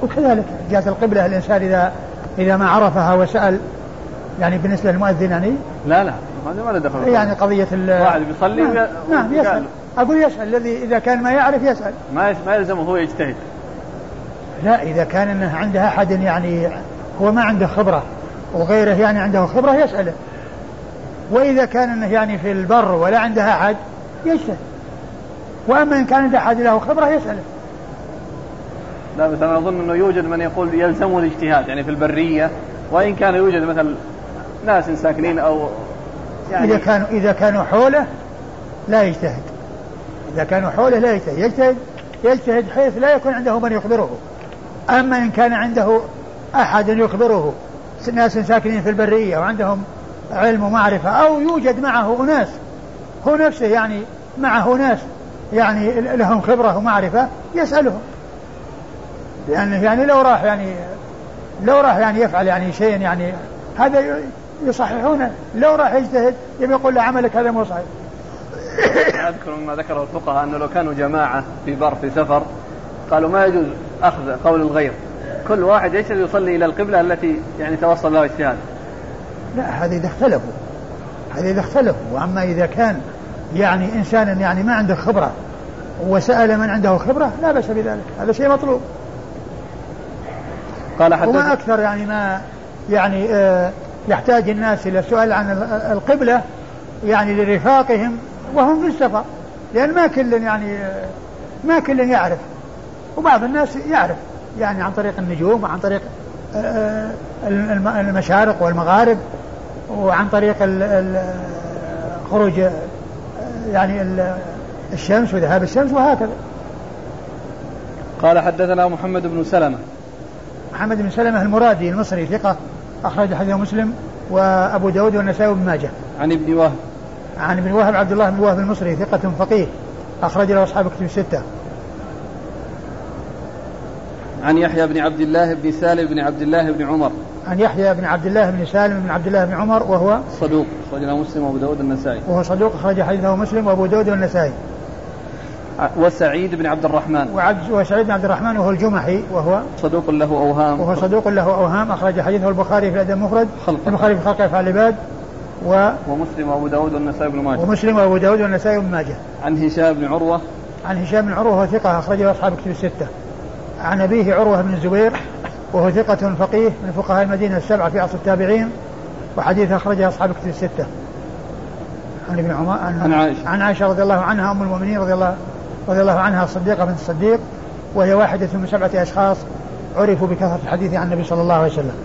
[SPEAKER 1] وكذلك جهة القبلة الإنسان إذا إذا ما عرفها وسأل يعني بالنسبة للمؤذن يعني؟
[SPEAKER 2] لا لا هذا ما له دخل
[SPEAKER 1] يعني قضية
[SPEAKER 2] واحد بيصلي
[SPEAKER 1] نعم, نعم يسأل. أقول يسأل الذي إذا كان ما يعرف يسأل.
[SPEAKER 2] ما ما يلزمه هو يجتهد.
[SPEAKER 1] لا إذا كان أنه عنده أحد يعني هو ما عنده خبرة وغيره يعني عنده خبرة يسأله. وإذا كان أنه يعني في البر ولا عنده أحد يجتهد وأما إن كان عنده أحد له خبرة يسأله
[SPEAKER 2] لا بس أنا أظن إنه يوجد من يقول يلزمه الاجتهاد يعني في البرية وإن كان يوجد مثل ناس ساكنين أو
[SPEAKER 1] يعني إذا كانوا إذا كانوا حوله لا يجتهد. إذا كانوا حوله لا يجتهد. يجتهد يجتهد حيث لا يكون عنده من يخبره. أما إن كان عنده أحد يخبره ناس ساكنين في البرية وعندهم علم ومعرفة أو يوجد معه أناس. هو نفسه يعني معه ناس يعني لهم خبرة ومعرفة يسألهم. لأنه يعني لو راح يعني لو راح يعني يفعل يعني شيء يعني هذا يصححونه. لو راح يجتهد يبي يقول له عملك هذا مو صحيح.
[SPEAKER 2] أذكر مما ذكره الفقهاء أنه لو كانوا جماعة في بر في سفر قالوا ما يجوز أخذ قول الغير. كل واحد يجتهد يصلي إلى القبلة التي يعني توصل لها اجتهاد
[SPEAKER 1] لا هذا إذا اختلفوا. هذا إذا اختلفوا. وأما إذا كان يعني انسان يعني ما عنده خبرة وسأل من عنده خبرة لا بأس بذلك. هذا شيء مطلوب. قال حتى وما أكثر يعني ما يعني آه يحتاج الناس إلى السؤال عن القبلة يعني لرفاقهم وهم في السفر. لأن ما كل يعني آه ما كل يعرف. وبعض الناس يعرف يعني عن طريق النجوم وعن طريق آه، المشارق والمغارب. وعن طريق خروج آه، يعني الشمس وذهاب الشمس وهكذا.
[SPEAKER 2] قال حدثنا محمد بن سلمة.
[SPEAKER 1] محمد بن سلمة المرادي المصري ثقة أخرج حديث مسلم وأبو داود والنسائي بن ماجه.
[SPEAKER 2] عن ابن وهب.
[SPEAKER 1] عن ابن وهب عبد الله بن وهب المصري ثقة فقيه أخرج له أصحاب كتب الستة.
[SPEAKER 2] عن يحيى بن عبد الله بن سالم بن عبد الله بن عمر.
[SPEAKER 1] عن يحيى بن عبد الله بن سالم بن عبد الله بن عمر وهو
[SPEAKER 2] صدوق أخرجه مسلم وأبو داود النسائي
[SPEAKER 1] وهو صدوق أخرج حديثه مسلم وأبو داود والنسائي.
[SPEAKER 2] وسعيد بن عبد الرحمن.
[SPEAKER 1] وعبد وسعيد بن عبد الرحمن وهو الجمحي وهو
[SPEAKER 2] صدوق له أوهام.
[SPEAKER 1] وهو صدوق له أوهام أخرج حديثه البخاري في الأدب المفرد البخاري في خلق أفعال العباد
[SPEAKER 2] و ومسلم وأبو داود والنسائي بن ماجه.
[SPEAKER 1] ومسلم وأبو داود والنسائي بن ماجه.
[SPEAKER 2] عن هشام بن عروة.
[SPEAKER 1] عن هشام بن عروة ثقة أخرجه أصحاب كتب الستة. عن أبيه عروة بن الزبير. وهو ثقة فقيه من فقهاء المدينة السبعة في عصر التابعين وحديث أخرجه أصحاب كتب الستة. عن ابن عمر عن, عن عائشة. عن عائشة رضي الله عنها أم المؤمنين رضي الله رضي الله عنها الصديقة بنت الصديق وهي واحدة من سبعة أشخاص عرفوا بكثرة الحديث عن النبي صلى الله عليه وسلم.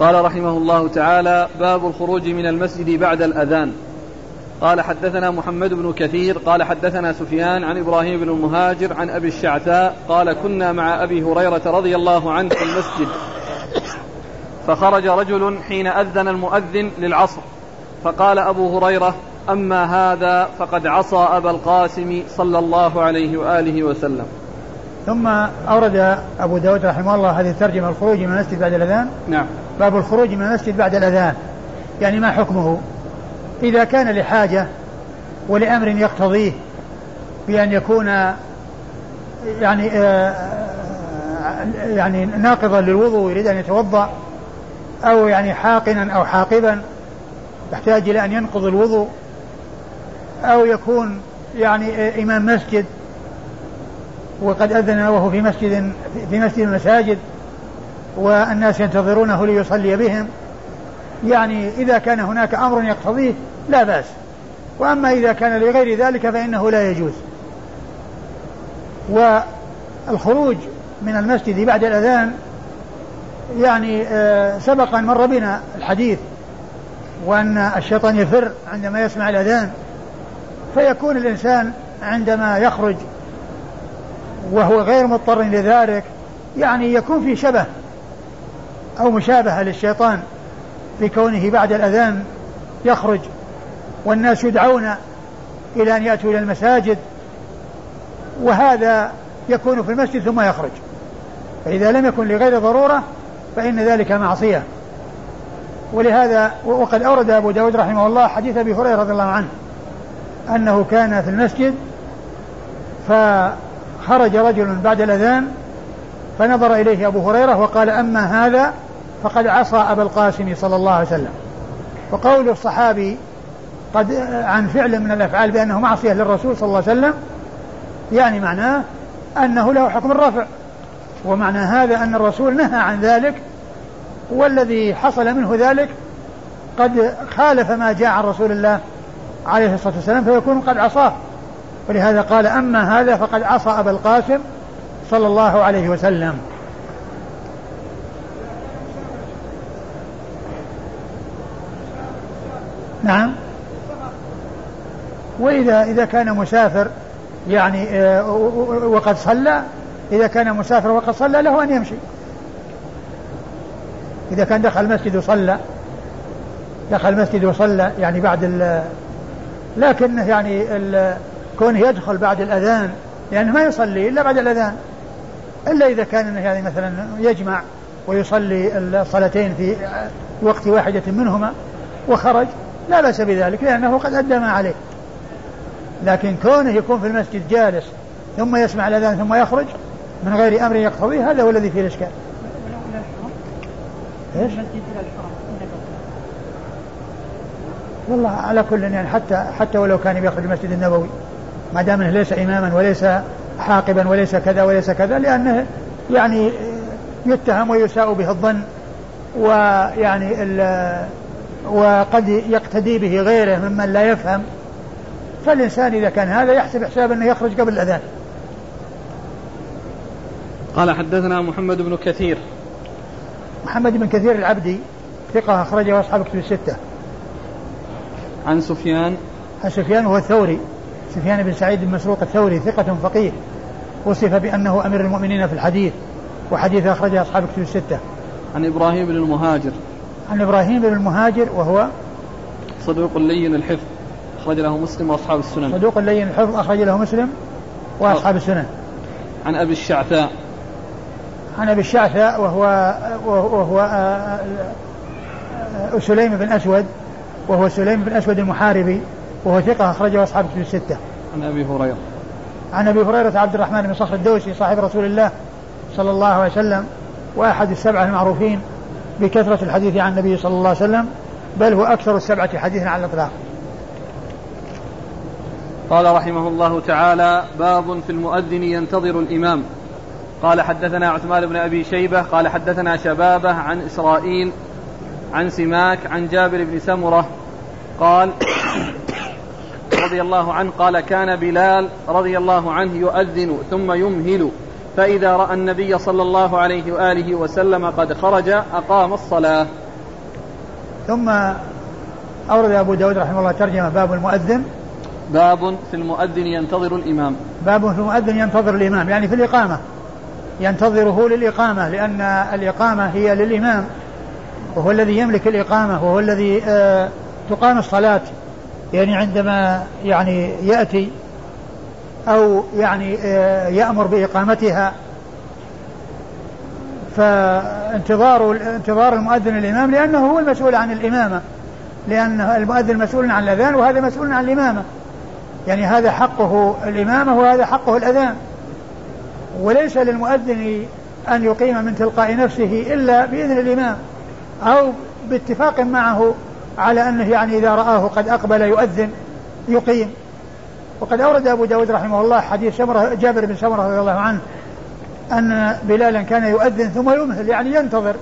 [SPEAKER 2] قال رحمه الله تعالى باب الخروج من المسجد بعد الأذان. قال حدثنا محمد بن كثير قال حدثنا سفيان عن إبراهيم بن المهاجر عن أبي الشعثاء قال كنا مع أبي هريرة رضي الله عنه في المسجد فخرج رجل حين أذن المؤذن للعصر فقال أبو هريرة أما هذا فقد عصى أبا القاسم صلى الله عليه وآله وسلم.
[SPEAKER 1] ثم أورد أبو داود رحمه الله هذه الترجمة الخروج من المسجد بعد الأذان.
[SPEAKER 2] نعم.
[SPEAKER 1] باب الخروج من المسجد بعد الأذان. يعني ما حكمه؟ إذا كان لحاجة ولأمر يقتضيه بأن يكون يعني آه، يعني ناقضا للوضوء يريد أن يتوضأ أو يعني حاقنا أو حاقبا يحتاج إلى أن ينقض الوضوء أو يكون يعني إمام مسجد وقد أذن وهو في مسجد في مسجد المساجد والناس ينتظرونه ليصلي بهم. يعني إذا كان هناك أمر يقتضيه لا بأس. وأما إذا كان لغير ذلك فإنه لا يجوز. والخروج من المسجد بعد الأذان يعني آه، سبق أن مر بنا الحديث وأن الشيطان يفر عندما يسمع الأذان فيكون الإنسان عندما يخرج وهو غير مضطر لذلك يعني يكون في شبه أو مشابهة للشيطان. في كونه بعد الأذان يخرج والناس يدعون إلى أن يأتوا إلى المساجد وهذا يكون في المسجد ثم يخرج. فإذا لم يكن لغير ضرورة فإن ذلك معصية. ولهذا وقد أورد أبو داود رحمه الله حديث أبي هريرة رضي الله عنه أنه كان في المسجد فخرج رجل بعد الأذان فنظر إليه أبو هريرة وقال أما هذا فقد عصى أبا القاسم صلى الله عليه وسلم. وقول الصحابي قد عن فعل من الأفعال بأنه معصية للرسول صلى الله عليه وسلم يعني معناه أنه له حكم الرفع. ومعنى هذا أن الرسول نهى عن ذلك والذي حصل منه ذلك قد خالف ما جاء عن رسول الله عليه الصلاة والسلام فيكون قد عصاه. ولهذا قال أما هذا فقد عصى أبا القاسم صلى الله عليه وسلم. نعم. وإذا إذا كان مسافر يعني آه، وقد صلى إذا كان مسافر وقد صلى له أن يمشي. إذا كان دخل المسجد وصلى دخل المسجد وصلى يعني بعد ال لكن يعني كونه يدخل بعد الأذان لأنه ما يصلي إلا بعد الأذان. إلا إذا كان يعني مثلا يجمع ويصلي الصلاتين في وقت واحدة منهما وخرج. لا بأس بذلك لأنه قد أدى ما عليه. لكن كونه يكون في المسجد جالس ثم يسمع الأذان ثم يخرج من غير أمر يقتضيه هذا هو الذي فيه الإشكال. إيش؟ والله على كل يعني حتى حتى ولو كان يخرج المسجد النبوي. ما دام إنه ليس إماما وليس حاقبا وليس كذا وليس كذا لأنه يعني يتهم ويساء به الظن ويعني وقد يقتدي به غيره ممن لا يفهم فالإنسان إذا كان هذا يحسب حساب أنه يخرج قبل الأذان.
[SPEAKER 2] قال حدثنا محمد بن كثير.
[SPEAKER 1] محمد بن كثير العبدي ثقة أخرجه أصحاب كتب الستة.
[SPEAKER 2] عن سفيان.
[SPEAKER 1] عن سفيان وهو الثوري. سفيان بن سعيد بن مسروق الثوري ثقة فقيه. وصف بأنه أمير المؤمنين في الحديث وحديث أخرجه أصحاب كتب الستة.
[SPEAKER 2] عن إبراهيم بن المهاجر.
[SPEAKER 1] عن إبراهيم بن المهاجر وهو
[SPEAKER 2] صدوق لين الحفظ أخرج له مسلم وأصحاب السنن
[SPEAKER 1] صدوق لين الحفظ أخرج له مسلم وأصحاب السنن
[SPEAKER 2] عن أبي الشعثاء
[SPEAKER 1] عن أبي الشعثاء وهو وهو آه، آه، سليم بن أسود وهو سليم بن أسود المحاربي وهو ثقة أخرجه أصحاب الكتب الستة.
[SPEAKER 2] عن أبي هريرة.
[SPEAKER 1] عن أبي هريرة عبد الرحمن بن صخر الدوسي صاحب رسول الله صلى الله عليه وسلم وأحد السبعة المعروفين بكثرة الحديث عن النبي صلى الله عليه وسلم بل هو أكثر السبعة حديثا على الإطلاق.
[SPEAKER 2] قال رحمه الله تعالى باب في المؤذن ينتظر الإمام. قال حدثنا عثمان بن أبي شيبة قال حدثنا شبابة عن إسرائيل عن سماك عن جابر بن سمرة. قال رضي الله عنه قال كان بلال رضي الله عنه يؤذن ثم يمهل. فإذا رأى النبي صلى الله عليه وآله وسلم قد خرج أقام الصلاة.
[SPEAKER 1] ثم أورد أبو داود رحمه الله ترجمة باب المؤذن.
[SPEAKER 2] باب في المؤذن ينتظر الإمام.
[SPEAKER 1] باب في المؤذن ينتظر الإمام يعني في الإقامة. ينتظره للإقامة لأن الإقامة هي للإمام. وهو الذي يملك الإقامة وهو الذي آه تقام الصلاة. يعني عندما يعني يأتي أو يعني آه يأمر بإقامتها. فانتظار انتظار المؤذن الإمام لأنه هو المسؤول عن الإمامة. لأن المؤذن مسؤول عن الأذان وهذا مسؤول عن الإمامة. يعني هذا حقه الإمامة وهذا حقه الأذان. وليس للمؤذن أن يقيم من تلقاء نفسه إلا بإذن الإمام أو باتفاق معه على أنه يعني إذا رآه قد أقبل يؤذن يقيم. وقد أورد أبو داود رحمه الله حديث سمرة جابر بن سمرة رضي الله عنه أن بلالا كان يؤذن ثم يمهل يعني ينتظر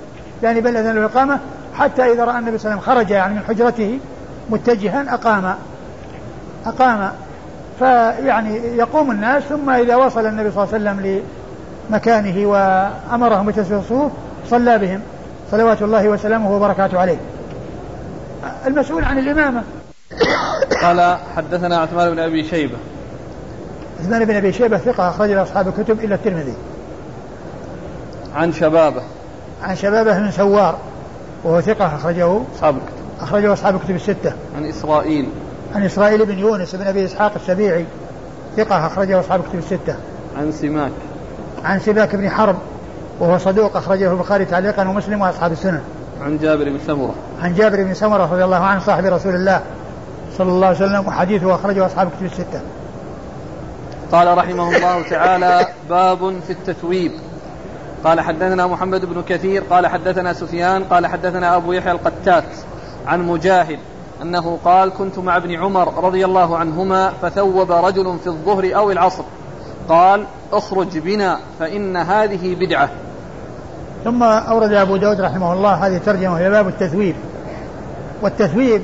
[SPEAKER 1] يعني بل أذن الإقامة حتى إذا رأى النبي صلى الله عليه وسلم خرج يعني من حجرته متجها أقام. أقام. فيعني يقوم الناس ثم إذا وصل النبي صلى الله عليه وسلم لمكانه وأمرهم بتسوية الصفوف صلى بهم. صلوات الله وسلامه وبركاته عليه. المسؤول عن الإمامة.
[SPEAKER 2] قال حدثنا عثمان بن أبي شيبة.
[SPEAKER 1] عثمان بن أبي شيبة ثقة أخرج أصحاب الكتب إلا الترمذي.
[SPEAKER 2] عن شبابه.
[SPEAKER 1] عن شبابه بن سوار وهو ثقة أخرجه.
[SPEAKER 2] أصحاب الكتب.
[SPEAKER 1] أخرجه أصحاب الكتب الستة.
[SPEAKER 2] عن إسرائيل.
[SPEAKER 1] عن إسرائيل بن يونس بن أبي إسحاق السبيعي ثقة أخرجه أصحاب الكتب الستة.
[SPEAKER 2] عن سماك.
[SPEAKER 1] عن سماك بن حرب وهو صدوق أخرجه البخاري تعليقا ومسلم وأصحاب السنة
[SPEAKER 2] عن جابر بن سمرة.
[SPEAKER 1] عن جابر بن سمرة رضي الله عنه صاحب رسول الله. صلى الله عليه وسلم وحديثه أخرجه أصحاب الكتب الستة.
[SPEAKER 2] قال رحمه الله تعالى باب في التثويب. قال حدثنا محمد بن كثير قال حدثنا سفيان قال حدثنا أبو يحيى القتات عن مجاهد أنه قال كنت مع ابن عمر رضي الله عنهما فثوب رجل في الظهر أو العصر. قال اخرج بنا فإن هذه بدعة.
[SPEAKER 1] ثم أورد أبو داود رحمه الله هذه ترجمة إلى باب التثويب. والتثويب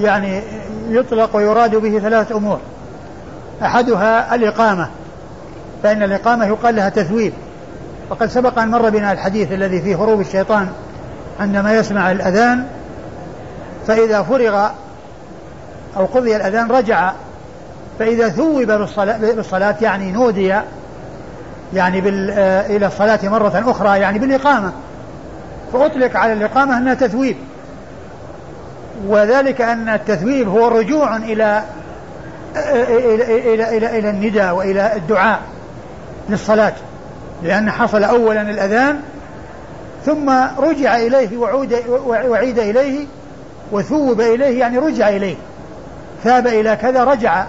[SPEAKER 1] يعني يطلق ويراد به ثلاث أمور. أحدها الإقامة فإن الإقامة يقال لها تثويب. وقد سبق أن مر بنا الحديث الذي فيه هروب الشيطان عندما يسمع الأذان فإذا فرغ أو قضي الأذان رجع فإذا ثوب بالصلاة, بالصلاة يعني نودي يعني بال إلى الصلاة مرة أخرى يعني بالإقامة. فأطلق على الإقامة أنها تثويب. وذلك أن التثويب هو رجوع إلى إلى إلى إلى, إلى النداء وإلى الدعاء للصلاة لأن حصل أولا الأذان ثم رجع إليه وعود وعيد إليه وثوب إليه يعني رجع إليه ثاب إلى كذا رجع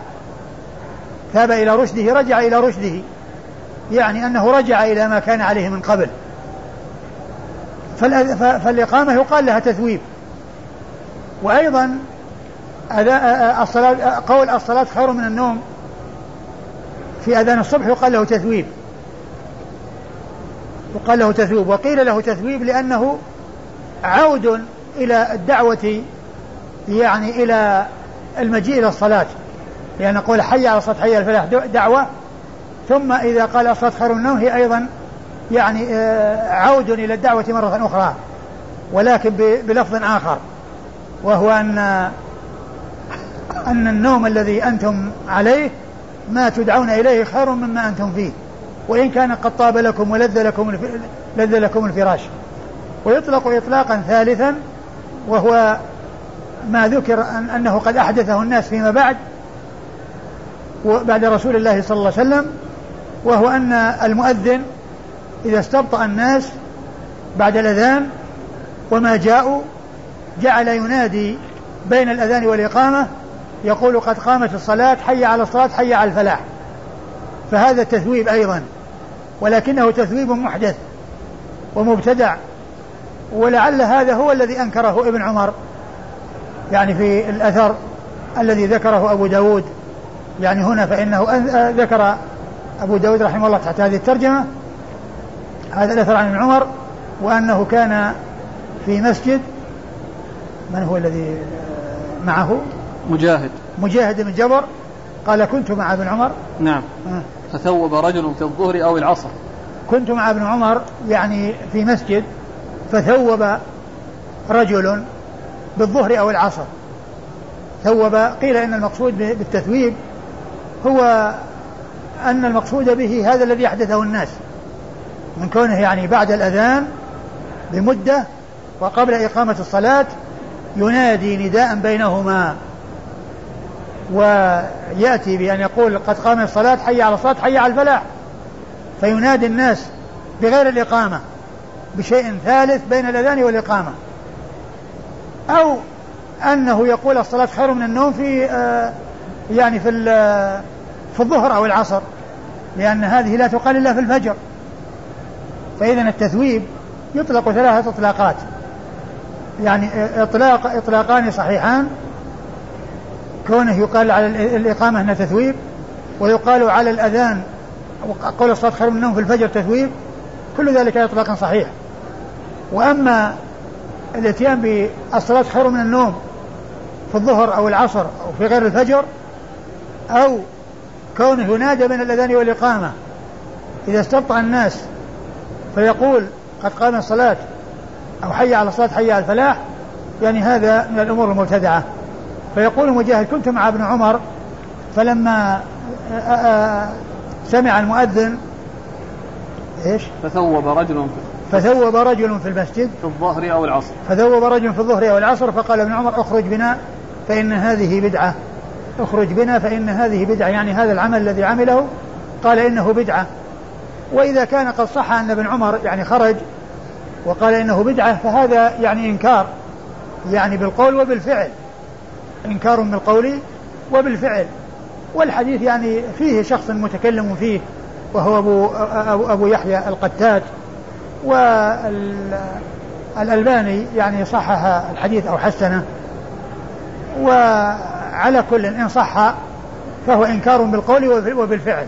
[SPEAKER 1] ثاب إلى رشده رجع إلى رشده يعني أنه رجع إلى ما كان عليه من قبل. فالإقامة يقال لها تثويب. وأيضا الصلاة قول الصلاة خير من النوم في أذان الصبح يقال له تثويب. يقال له تثويب. وقيل له تثويب لأنه عود إلى الدعوة يعني إلى المجيء إلى الصلاة. لأن قول حي على الصلاة حي الفلاح دعوة. ثم إذا قال الصلاة خير من النوم هي أيضا يعني آه، عود إلى الدعوة مرة أخرى ولكن بلفظ آخر. وهو أن أن النوم الذي أنتم عليه ما تدعون إليه خير مما أنتم فيه وإن كان قد طاب لكم ولذ لكم لذ لكم الفراش. ويطلق إطلاقا ثالثا وهو ما ذكر أن أنه قد أحدثه الناس فيما بعد بعد رسول الله صلى الله عليه وسلم وهو أن المؤذن إذا استبطأ الناس بعد الأذان وما جاءوا جعل ينادي بين الأذان والإقامة يقول قد قامت الصلاة حي على الصلاة حي على الفلاح. فهذا تثويب أيضا ولكنه تثويب محدث ومبتدع. ولعل هذا هو الذي أنكره ابن عمر يعني في الأثر الذي ذكره أبو داود. يعني هنا فإنه ذكر أبو داود رحمه الله تحت هذه الترجمة. هذا الأثر عن ابن عمر وأنه كان في مسجد من هو الذي معه؟
[SPEAKER 2] مجاهد.
[SPEAKER 1] مجاهد بن جبر. قال كنت مع ابن عمر.
[SPEAKER 2] نعم. آه. فثوب رجل في الظهر أو العصر.
[SPEAKER 1] كنت مع ابن عمر يعني في مسجد فثوب رجل بالظهر أو العصر. ثوب قيل إن المقصود بالتثويب هو أن المقصود به هذا الذي أحدثه الناس. من كونه يعني بعد الأذان بمدة وقبل إقامة الصلاة ينادي نداء بينهما. ويأتي بأن يقول قد قام الصلاة حي على الصلاة حي على الفلاح. فينادي الناس بغير الإقامة بشيء ثالث بين الأذان والإقامة. أو أنه يقول الصلاة خير من النوم في آه يعني في في الظهر أو العصر لأن هذه لا تقال إلا في الفجر. فإذا التثويب يطلق ثلاثة إطلاقات. يعني إطلاق إطلاقان صحيحان. كونه يقال على الإقامة أنها تثويب ويقال على الأذان قول الصلاة خير من النوم في الفجر تثويب كل ذلك إطلاقا صحيح. وأما الإتيان بالصلاة خير من النوم في الظهر أو العصر أو في غير الفجر أو كونه ينادى من الأذان والإقامة إذا استبطأ الناس فيقول قد قام الصلاة أو حي على الصلاة حي على الفلاح يعني هذا من الأمور المبتدعة فيقول مجاهد كنت مع ابن عمر فلما سمع المؤذن إيش؟
[SPEAKER 2] فثوب رجل
[SPEAKER 1] فثوب رجل في المسجد.
[SPEAKER 2] في الظهر أو العصر.
[SPEAKER 1] فثوب رجل في الظهر أو العصر فقال ابن عمر اخرج بنا فإن هذه بدعة. اخرج بنا فإن هذه بدعة. يعني هذا العمل الذي عمله قال إنه بدعة. وإذا كان قد صح أن ابن عمر يعني خرج وقال إنه بدعة فهذا يعني إنكار يعني بالقول وبالفعل. إنكار بالقول وبالفعل. والحديث يعني فيه شخص متكلم فيه وهو أبو, أبو, أبو يحيى القتات والألباني يعني صحح الحديث أو حسنه. وعلى كل إن صح فهو إنكار بالقول وبالفعل.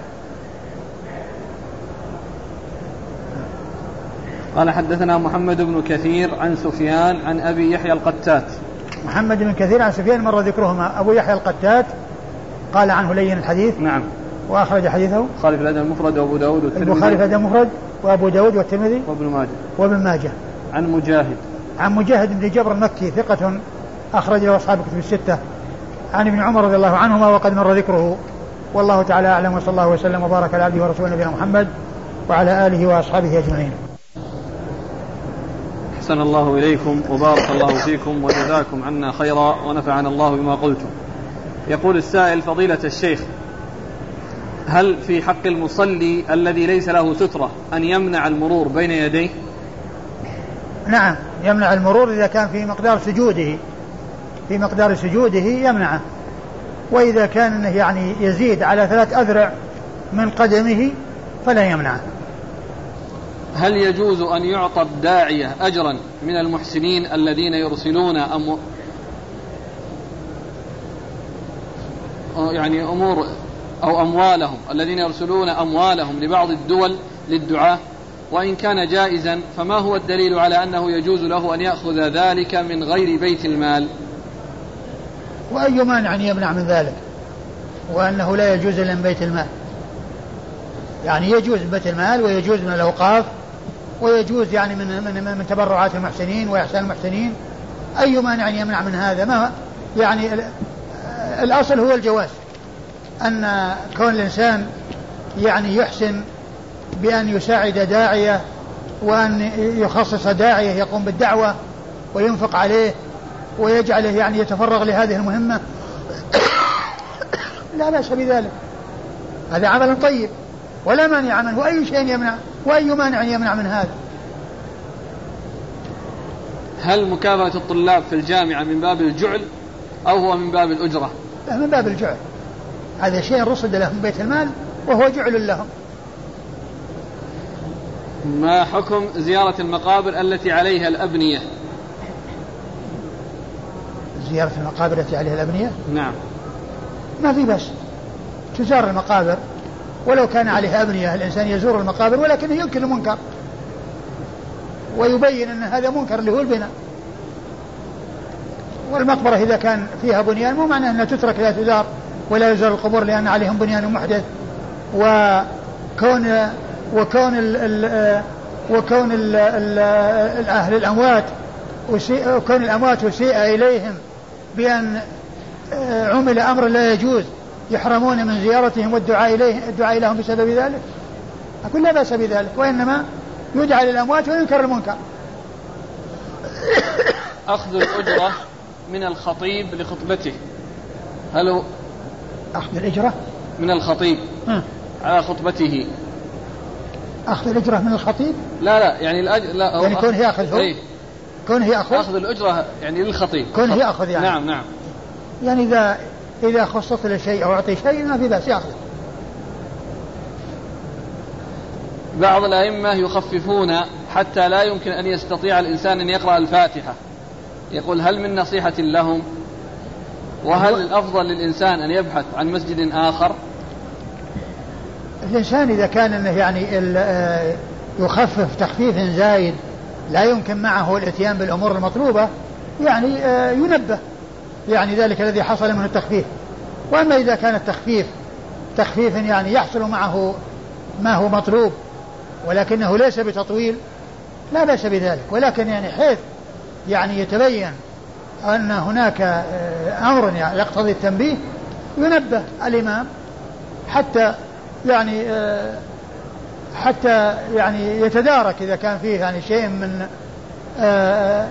[SPEAKER 2] قال حدثنا محمد بن كثير عن سفيان عن أبي يحيى القتات.
[SPEAKER 1] محمد بن كثير عن سفيان مر ذكرهما. أبو يحيى القتات قال عنه لين الحديث.
[SPEAKER 2] نعم.
[SPEAKER 1] وأخرج حديثه.
[SPEAKER 2] البخاري في الأدب المفرد وأبو داود والترمذي.
[SPEAKER 1] البخاري في الأدب المفرد وأبو داود والترمذي
[SPEAKER 2] وابن ماجه.
[SPEAKER 1] وابن ماجه.
[SPEAKER 2] عن مجاهد.
[SPEAKER 1] عن مجاهد بن جبر المكي ثقة أخرج له أصحاب الكتب الستة. عن ابن عمر رضي الله عنهما وقد مر ذكره. والله تعالى أعلم وصلى الله وسلم وبارك على عبده ورسوله نبينا محمد وعلى آله وأصحابه أجمعين.
[SPEAKER 2] أحسن الله إليكم وبارك الله فيكم وجزاكم عنا خيرا ونفعنا الله بما قلتم. يقول السائل فضيلة الشيخ هل في حق المصلي الذي ليس له سترة أن يمنع المرور بين يديه؟
[SPEAKER 1] نعم يمنع المرور إذا كان في مقدار سجوده. في مقدار سجوده يمنعه. وإذا كان يعني يزيد على ثلاث أذرع من قدمه فلا يمنعه.
[SPEAKER 2] هل يجوز أن يعطى الداعية أجرا من المحسنين الذين يرسلون أم يعني أمور أو أموالهم الذين يرسلون أموالهم لبعض الدول للدعاة؟ وإن كان جائزا فما هو الدليل على أنه يجوز له أن يأخذ ذلك من غير بيت المال؟
[SPEAKER 1] وأي مانع يمنع من ذلك؟ وأنه لا يجوز إلا من بيت المال. يعني يجوز من بيت المال ويجوز من الأوقاف ويجوز يعني من من من تبرعات المحسنين وإحسان المحسنين. أي مانع يمنع من هذا؟ ما يعني الأصل هو الجواز. أن كون الإنسان يعني يحسن بأن يساعد داعية وأن يخصص داعية يقوم بالدعوة وينفق عليه ويجعله يعني يتفرغ لهذه المهمة. لا بأس بذلك. هذا عمل طيب ولا مانع منه. وأي شيء يمنع. وأي مانع يمنع من هذا؟
[SPEAKER 2] هل مكافأة الطلاب في الجامعة من باب الجعل أو هو من باب الأجرة؟
[SPEAKER 1] لا من باب الجعل. هذا شيء رصد لهم بيت المال وهو جعل لهم.
[SPEAKER 2] ما حكم زيارة المقابر التي عليها الأبنية؟
[SPEAKER 1] زيارة المقابر التي عليها الأبنية؟
[SPEAKER 2] نعم.
[SPEAKER 1] ما في بس. تزار المقابر. ولو كان عليها أبنية الإنسان يزور المقابر ولكنه ينكر المنكر. ويبين أن هذا منكر اللي هو البناء. والمقبرة إذا كان فيها بنيان مو معناه أنها تترك لا تزار ولا يزار القبور لأن عليهم بنيان محدث. وكون وكون ال ال وكون ال ال أهل الأموات وكون الأموات أسيء إليهم بأن آه، عمل أمر لا يجوز. يحرمون من زيارتهم والدعاء إليه الدعاء لهم بسبب ذلك؟ أقول لا بأس بذلك وإنما يدعى للأموات وينكر المنكر.
[SPEAKER 2] أخذ الأجرة من الخطيب لخطبته. هل
[SPEAKER 1] أخذ الأجرة؟
[SPEAKER 2] من الخطيب. على خطبته.
[SPEAKER 1] أخذ الأجرة من الخطيب؟
[SPEAKER 2] لا لا يعني الأجر لا
[SPEAKER 1] يعني كون يأخذ هو
[SPEAKER 2] إيه؟
[SPEAKER 1] كونه يأخذ
[SPEAKER 2] أخذ الأجرة يعني للخطيب.
[SPEAKER 1] كونه يأخذ يعني.
[SPEAKER 2] نعم نعم.
[SPEAKER 1] يعني إذا إذا خصص له شيء أو أعطي شيء ما في بأس يأخذ.
[SPEAKER 2] بعض الأئمة يخففون حتى لا يمكن أن يستطيع الإنسان أن يقرأ الفاتحة. يقول هل من نصيحة لهم؟ وهل الأفضل للإنسان أن يبحث عن مسجد آخر؟
[SPEAKER 1] الإنسان إذا كان أنه يعني آه، يخفف تخفيف زايد لا يمكن معه الإتيان بالأمور المطلوبة يعني آه، ينبه. يعني ذلك الذي حصل من التخفيف. وأما إذا كان التخفيف تخفيف يعني يحصل معه ما هو مطلوب ولكنه ليس بتطويل لا بأس بذلك. ولكن يعني حيث يعني يتبين أن هناك آه، أمر يعني يقتضي التنبيه ينبه الإمام حتى يعني آه، حتى يعني يتدارك إذا كان فيه يعني شيء من آه،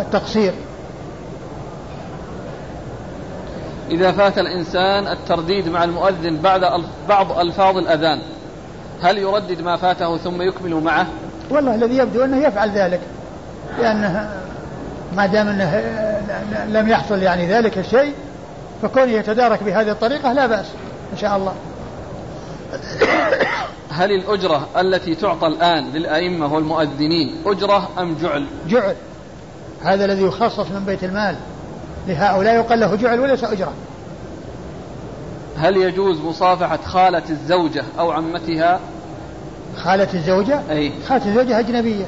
[SPEAKER 1] التقصير.
[SPEAKER 2] إذا فات الإنسان الترديد مع المؤذن بعد بعض ألفاظ الأذان هل يردد ما فاته ثم يكمل معه؟
[SPEAKER 1] والله الذي يبدو أنه يفعل ذلك لأنه ما دام أنه لم يحصل يعني ذلك الشيء فكون يتدارك بهذه الطريقة لا بأس إن شاء الله.
[SPEAKER 2] هل الأجرة التي تعطى الآن للأئمة والمؤذنين أجرة أم جعل؟
[SPEAKER 1] جعل. هذا الذي يخصص من بيت المال. لهؤلاء يقال له جعل وليس أجرة
[SPEAKER 2] هل يجوز مصافحة خالة الزوجة أو عمتها؟
[SPEAKER 1] خالة الزوجة؟
[SPEAKER 2] أي.
[SPEAKER 1] خالة الزوجة أجنبية.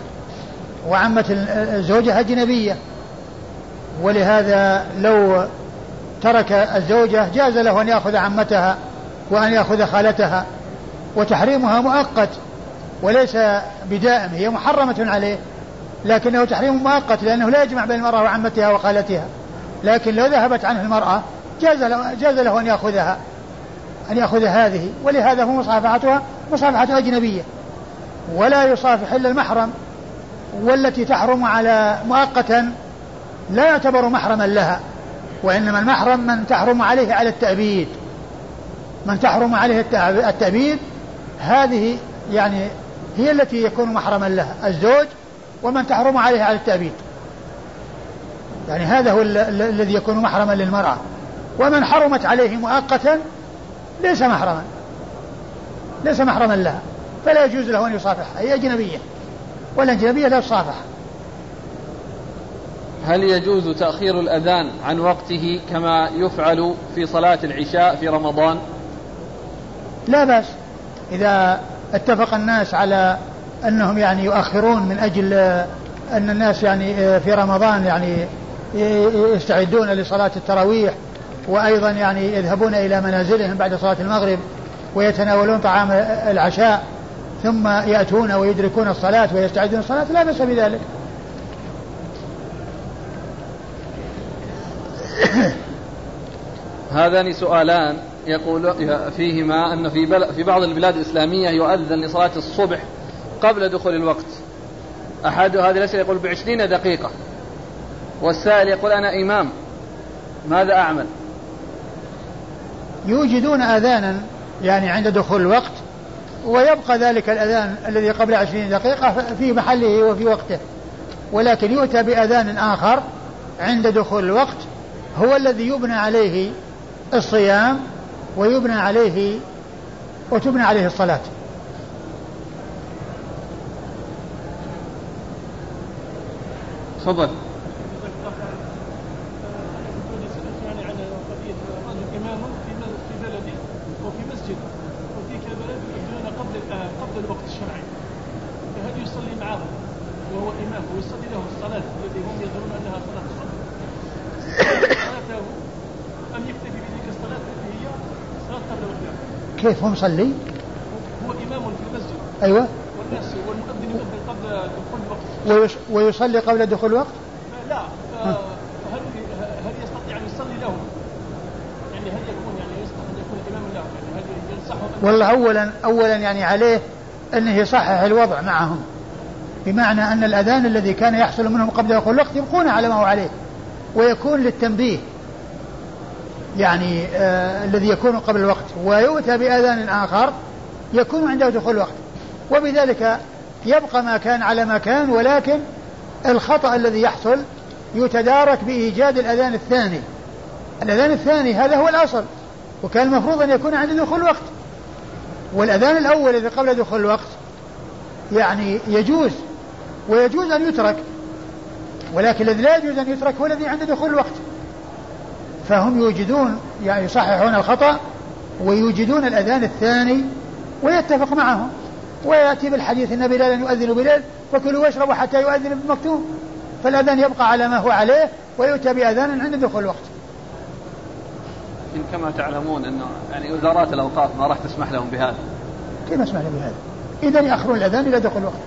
[SPEAKER 1] وعمة الزوجة أجنبية. ولهذا لو ترك الزوجة جاز له أن يأخذ عمتها وأن يأخذ خالتها. وتحريمها مؤقت وليس بدائم هي محرمة عليه. لكنه تحريم مؤقت لأنه لا يجمع بين المرأة وعمتها وخالتها. لكن لو ذهبت عنه المرأة جاز له, جاز له أن يأخذها أن يأخذ هذه ولهذا هو مصافحتها مصافحة أجنبية. ولا يصافح إلا المحرم والتي تحرم على مؤقتا لا يعتبر محرما لها وإنما المحرم من تحرم عليه على التأبيد. من تحرم عليه التأبيد هذه يعني هي التي يكون محرما لها الزوج ومن تحرم عليه على التأبيد. يعني هذا هو الذي يكون محرما للمرأة. ومن حرمت عليه مؤقتا ليس محرما. ليس محرما لها. فلا يجوز له أن يصافحها. هي أجنبية. والأجنبية لا تصافح.
[SPEAKER 2] هل يجوز تأخير الأذان عن وقته كما يفعل في صلاة العشاء في رمضان؟
[SPEAKER 1] لا بأس. إذا اتفق الناس على أنهم يعني يؤخرون من أجل أن الناس يعني في رمضان يعني يستعدون لصلاة التراويح وأيضا يعني يذهبون إلى منازلهم بعد صلاة المغرب ويتناولون طعام العشاء ثم يأتون ويدركون الصلاة ويستعدون الصلاة لا بأس بذلك.
[SPEAKER 2] هذان سؤالان يقول فيهما أن في, في بعض البلاد الإسلامية يؤذن لصلاة الصبح قبل دخول الوقت. أحد هذه الأسئلة يقول بعشرين دقيقة. والسائل يقول أنا إمام ماذا أعمل؟
[SPEAKER 1] يوجدون آذانا يعني عند دخول الوقت ويبقى ذلك الأذان الذي قبل عشرين دقيقة في محله وفي وقته ولكن يؤتى بأذان آخر عند دخول الوقت هو الذي يبنى عليه الصيام ويبنى عليه وتبنى عليه الصلاة.
[SPEAKER 2] تفضل
[SPEAKER 3] قبل الوقت الشرعي فهل يصلي معهم وهو إمام ويصلي له الصلاة التي هم يظنون أنها صلاة الصبح صلاته أم يكتفي بتلك الصلاة التي هي صلاة قبل وقتها
[SPEAKER 1] كيف هو مصلي؟
[SPEAKER 3] هو إمام في المسجد.
[SPEAKER 1] أيوة.
[SPEAKER 3] والناس والمؤذن يؤذن قبل دخول الوقت
[SPEAKER 1] ويصلي قبل دخول الوقت؟
[SPEAKER 3] لا هل هل يستطيع أن يصلي لهم؟ يعني هل يكون يعني يصلح أن يكون إماما لهم؟ يعني هل ينصحهم
[SPEAKER 1] والله أولا أولا يعني عليه أنه يصحح الوضع معهم. بمعنى أن الأذان الذي كان يحصل منهم قبل دخول الوقت يبقون على ما هو عليه. ويكون للتنبيه. يعني آه الذي يكون قبل الوقت. ويؤتى بأذان آخر يكون عنده دخول الوقت. وبذلك يبقى ما كان على ما كان ولكن الخطأ الذي يحصل يتدارك بإيجاد الأذان الثاني. الأذان الثاني هذا هو الأصل وكان المفروض أن يكون عند دخول الوقت. والأذان الأول الذي قبل دخول الوقت يعني يجوز ويجوز أن يترك ولكن الذي لا يجوز أن يترك هو الذي عند دخول الوقت. فهم يوجدون يعني يصححون الخطأ ويوجدون الأذان الثاني ويتفق معهم. ويأتي بالحديث أن بلالا يؤذن بليل فكلوا واشربوا حتى يؤذن بالمكتوم فالأذان يبقى على ما هو عليه ويؤتى بأذان عند دخول الوقت.
[SPEAKER 2] كما تعلمون أنه يعني وزارات الأوقاف ما راح تسمح لهم بهذا.
[SPEAKER 1] كيف اسمح لهم بهذا؟ إذا يأخرون الأذان إلى دخول الوقت.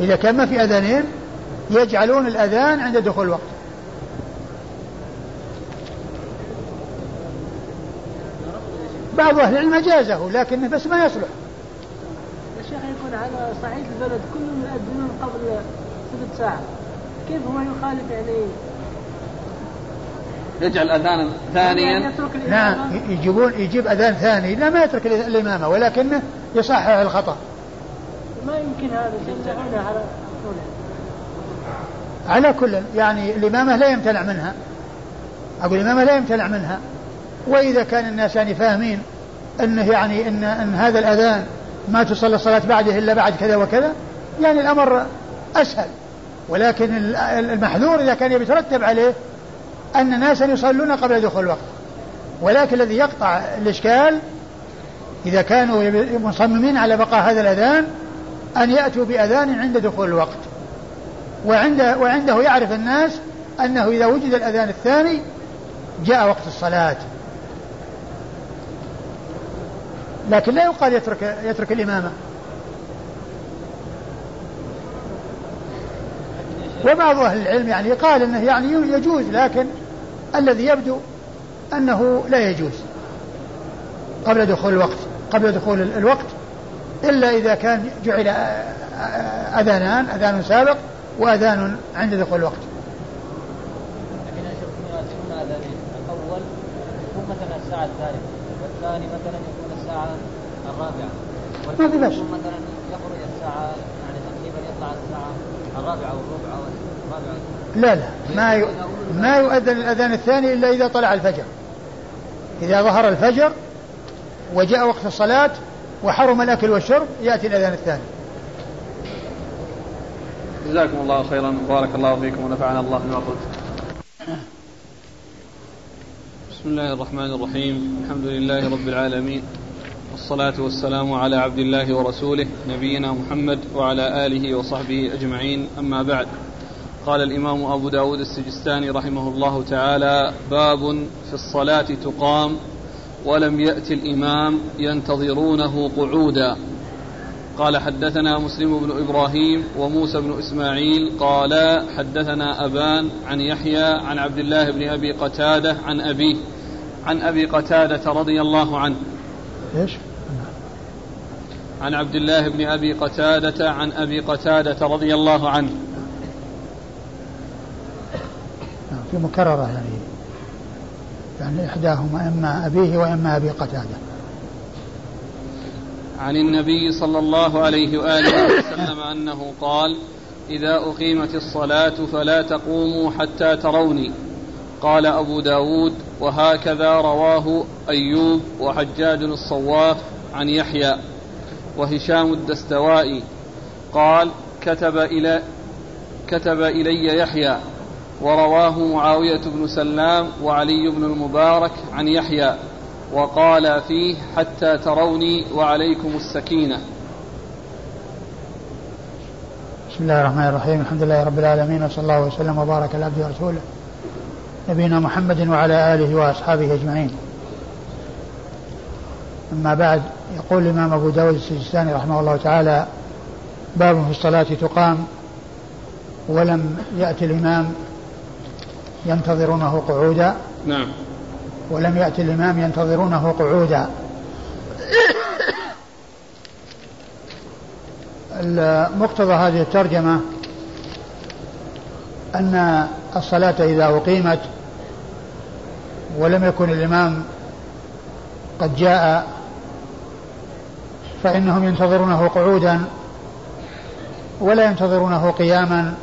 [SPEAKER 1] إذا كان ما في أذانين يجعلون الأذان عند دخول الوقت. بعض أهل العلم جازه لكنه بس ما يصلح.
[SPEAKER 4] الشيخ يقول على صعيد البلد كلهم يؤذنون قبل ثلث ساعة. كيف هو يخالف يعني؟
[SPEAKER 2] يجعل أذانا ثانيا.
[SPEAKER 1] نعم يجيبون يجيب أذان ثاني لا ما يترك الإمامة ولكنه يصحح الخطأ.
[SPEAKER 4] ما يمكن هذا؟ يمنعونه على
[SPEAKER 1] على كل يعني الإمامة لا يمتنع منها. أقول الإمامة لا يمتنع منها. وإذا كان الناس يعني فاهمين أنه يعني ان إن هذا الأذان ما تصلى الصلاة بعده إلا بعد كذا وكذا يعني الأمر أسهل. ولكن المحذور إذا كان يترتب عليه أن ناسا يصلون قبل دخول الوقت. ولكن الذي يقطع الإشكال إذا كانوا مصممين على بقاء هذا الأذان أن يأتوا بأذان عند دخول الوقت. وعند وعنده يعرف الناس أنه إذا وجد الأذان الثاني جاء وقت الصلاة. لكن لا يقال يترك يترك الإمامة. وبعض أهل العلم يعني قال أنه يعني يجوز لكن الذي يبدو أنه لا يجوز قبل دخول الوقت قبل دخول الوقت إلا إذا كان جعل أذانان أذان سابق وأذان عند دخول الوقت.
[SPEAKER 5] لكن أشوف أذانين. الأول مثلا الساعة الثالثة والثاني مثلا الساعة الرابعة.
[SPEAKER 1] ما في بأس
[SPEAKER 5] مثلا يخرج الساعة يعني تقريبا يطلع الساعة الرابعة والربع أو الرابعة.
[SPEAKER 1] لا لا. ما ي... ما يؤذن الأذان الثاني إلا إذا طلع الفجر. إذا ظهر الفجر وجاء وقت الصلاة وحرم الأكل والشرب يأتي الأذان الثاني.
[SPEAKER 2] جزاكم الله خيرا. وبارك الله فيكم ونفعنا الله بما قلت. بسم الله الرحمن الرحيم. الحمد لله رب العالمين. والصلاة والسلام على عبد الله ورسوله نبينا محمد وعلى آله وصحبه أجمعين أما بعد. قال الإمام أبو داود السجستاني رحمه الله تعالى باب في الصلاة تقام ولم يأت الإمام ينتظرونه قعودا. قال حدثنا مسلم بن إبراهيم وموسى بن إسماعيل قال حدثنا أبان عن يحيى عن عبد الله بن أبي قتادة عن أبيه عن أبي قتادة رضي الله عنه.
[SPEAKER 1] إيش؟
[SPEAKER 2] عن عبد الله بن أبي قتادة عن أبي قتادة رضي الله عنه.
[SPEAKER 1] نعم، في مكررة يعني. يعني إحداهما إما أبيه وإما أبي قتادة.
[SPEAKER 2] عن النبي صلى الله عليه وآله وسلم أنه قال إذا أقيمت الصلاة فلا تقوموا حتى تروني. قال أبو داود وهكذا رواه أيوب وحجاج الصواف عن يحيى وهشام الدستوائي. قال كتب إلى كتب إلي يحيى ورواه معاوية بن سلام وعلي بن المبارك عن يحيى وقال فيه حتى تروني وعليكم السكينة.
[SPEAKER 1] بسم الله الرحمن الرحيم. الحمد لله رب العالمين وصلى الله وسلم وبارك على عبده ورسوله. نبينا محمد وعلى آله وأصحابه أجمعين. أما بعد يقول الإمام أبو داود السجستاني رحمه الله تعالى باب في الصلاة تقام ولم يأتي الإمام ينتظرونه قعودا.
[SPEAKER 2] نعم.
[SPEAKER 1] ولم يأتي الإمام ينتظرونه قعودا. مقتضى هذه الترجمة أن الصلاة إذا أقيمت ولم يكن الإمام قد جاء فإنهم ينتظرونه قعودا ولا ينتظرونه قياما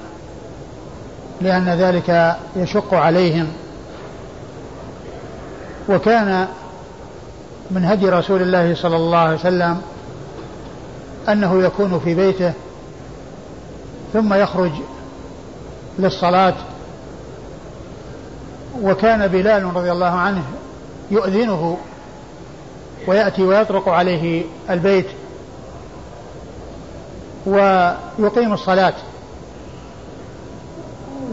[SPEAKER 1] لأن ذلك يشق عليهم. وكان من هدي رسول الله صلى الله عليه وسلم أنه يكون في بيته ثم يخرج للصلاة. وكان بلال رضي الله عنه يؤذنه ويأتي ويطرق عليه البيت ويقيم الصلاة.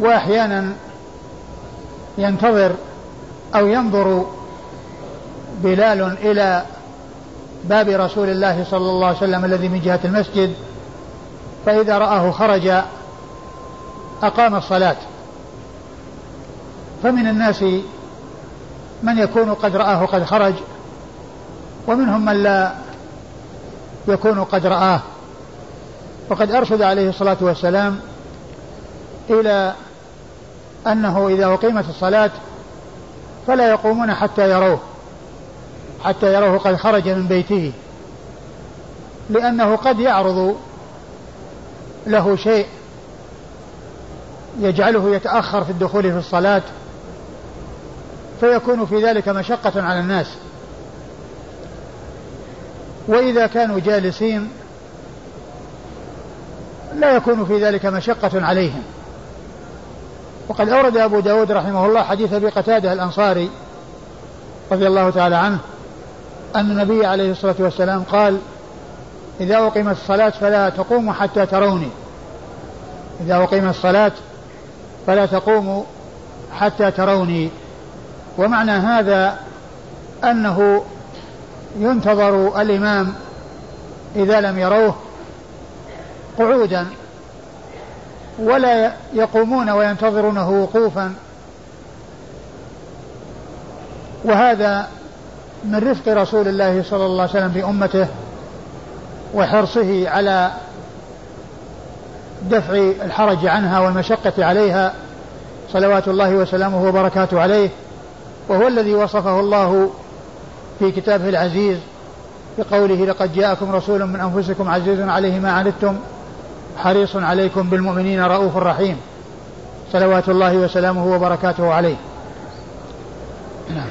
[SPEAKER 1] وأحيانا ينتظر أو ينظر بلال إلى باب رسول الله صلى الله عليه وسلم الذي من جهة المسجد فإذا رآه خرج أقام الصلاة. فمن الناس من يكون قد رآه قد خرج ومنهم من لا يكون قد رآه. وقد أرشد عليه الصلاة والسلام إلى أنه إذا أقيمت الصلاة فلا يقومون حتى يروه حتى يروه قد خرج من بيته. لأنه قد يعرض له شيء يجعله يتأخر في الدخول في الصلاة فيكون في ذلك مشقة على الناس. وإذا كانوا جالسين لا يكون في ذلك مشقة عليهم. وقد أورد أبو داود رحمه الله حديث أبي قتادة الأنصاري رضي الله تعالى عنه أن النبي عليه الصلاة والسلام قال إذا أقيمت الصلاة فلا تقوموا حتى تروني. إذا أقيمت الصلاة فلا تقوموا حتى تروني. ومعنى هذا أنه ينتظر الإمام إذا لم يروه قعودا ولا يقومون وينتظرونه وقوفا. وهذا من رفق رسول الله صلى الله عليه وسلم بأمته وحرصه على دفع الحرج عنها والمشقة عليها صلوات الله وسلامه وبركاته عليه وهو الذي وصفه الله في كتابه العزيز بقوله لقد جاءكم رسول من أنفسكم عزيز عليه ما عنتم حريص عليكم بالمؤمنين رؤوف رحيم صلوات الله وسلامه وبركاته عليه.
[SPEAKER 2] نعم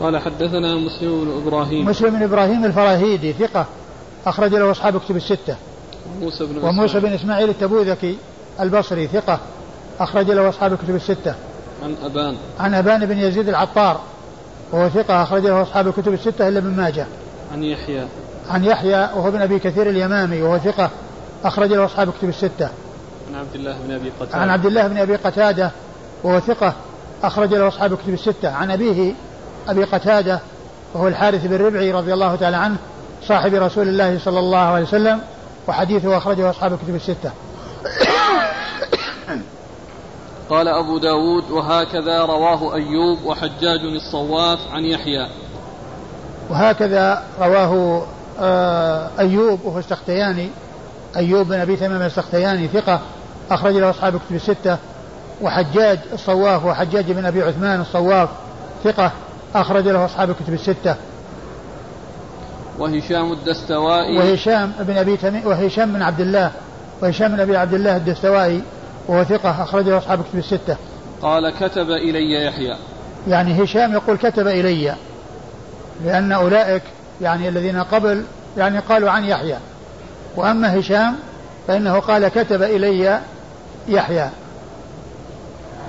[SPEAKER 2] قال حدثنا مسلم بن إبراهيم.
[SPEAKER 1] مسلم بن إبراهيم الفراهيدي ثقة أخرج له أصحاب كتب الستة.
[SPEAKER 2] وموسى بن
[SPEAKER 1] وموسى بن إسماعيل التبوذكي البصري ثقة أخرج له أصحاب الكتب الستة.
[SPEAKER 2] عن أبان.
[SPEAKER 1] عن أبان بن يزيد العطار وهو ثقة أخرج له أصحاب الكتب الستة إلا ابن ماجه.
[SPEAKER 2] عن يحيى.
[SPEAKER 1] عن يحيى وهو ابن أبي كثير اليمامي وهو ثقة أخرج له أصحاب الكتب الستة.
[SPEAKER 2] عن عبد الله بن أبي قتادة.
[SPEAKER 1] عن عبد الله بن أبي قتادة وهو ثقة أخرج له أصحاب الكتب الستة. عن أبيه أبي قتادة وهو الحارث بن ربعي رضي الله تعالى عنه صاحب رسول الله صلى الله عليه وسلم. وحديثه أخرجه أصحاب الكتب الستة.
[SPEAKER 2] قال أبو داود وهكذا رواه أيوب وحجاج الصواف عن يحيى.
[SPEAKER 1] وهكذا رواه آه، أيوب وهو السختياني. أيوب بن أبي تمام السختياني ثقة أخرج له أصحاب الكتب الستة. وحجاج الصواف وحجاج بن أبي عثمان الصواف ثقة أخرج له أصحاب الكتب الستة.
[SPEAKER 2] وهشام الدستوائي
[SPEAKER 1] وهشام بن أبي تميم وهشام بن عبد الله وهشام بن أبي عبد الله الدستوائي وهو ثقة أخرجه أصحاب كتب الستة.
[SPEAKER 2] قال كتب إلي يحيى.
[SPEAKER 1] يعني هشام يقول كتب إلي لأن أولئك يعني الذين قبل يعني قالوا عن يحيى وأما هشام فإنه قال كتب إلي يحيى.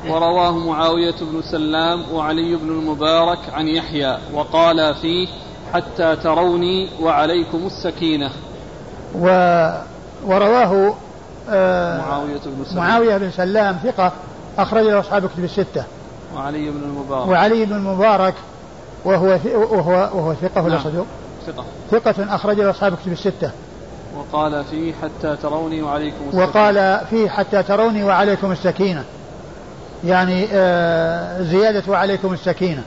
[SPEAKER 2] ورواه معاوية بن سلام وعلي بن المبارك عن يحيى وقال فيه حتى تروني وعليكم السكينة.
[SPEAKER 1] و ورواه
[SPEAKER 2] آه معاوية بن سلام.
[SPEAKER 1] معاوية بن سلام ثقة أخرج له أصحاب كتب الستة.
[SPEAKER 2] وعلي بن المبارك.
[SPEAKER 1] وعلي بن المبارك وهو وهو وهو ثقة ولا نعم. صدوق؟
[SPEAKER 2] ثقة.
[SPEAKER 1] ثقة أخرج له أصحاب كتب الستة.
[SPEAKER 2] وقال فيه حتى تروني وعليكم
[SPEAKER 1] السكينة. وقال فيه حتى تروني وعليكم السكينة. يعني آه زيادة وعليكم السكينة.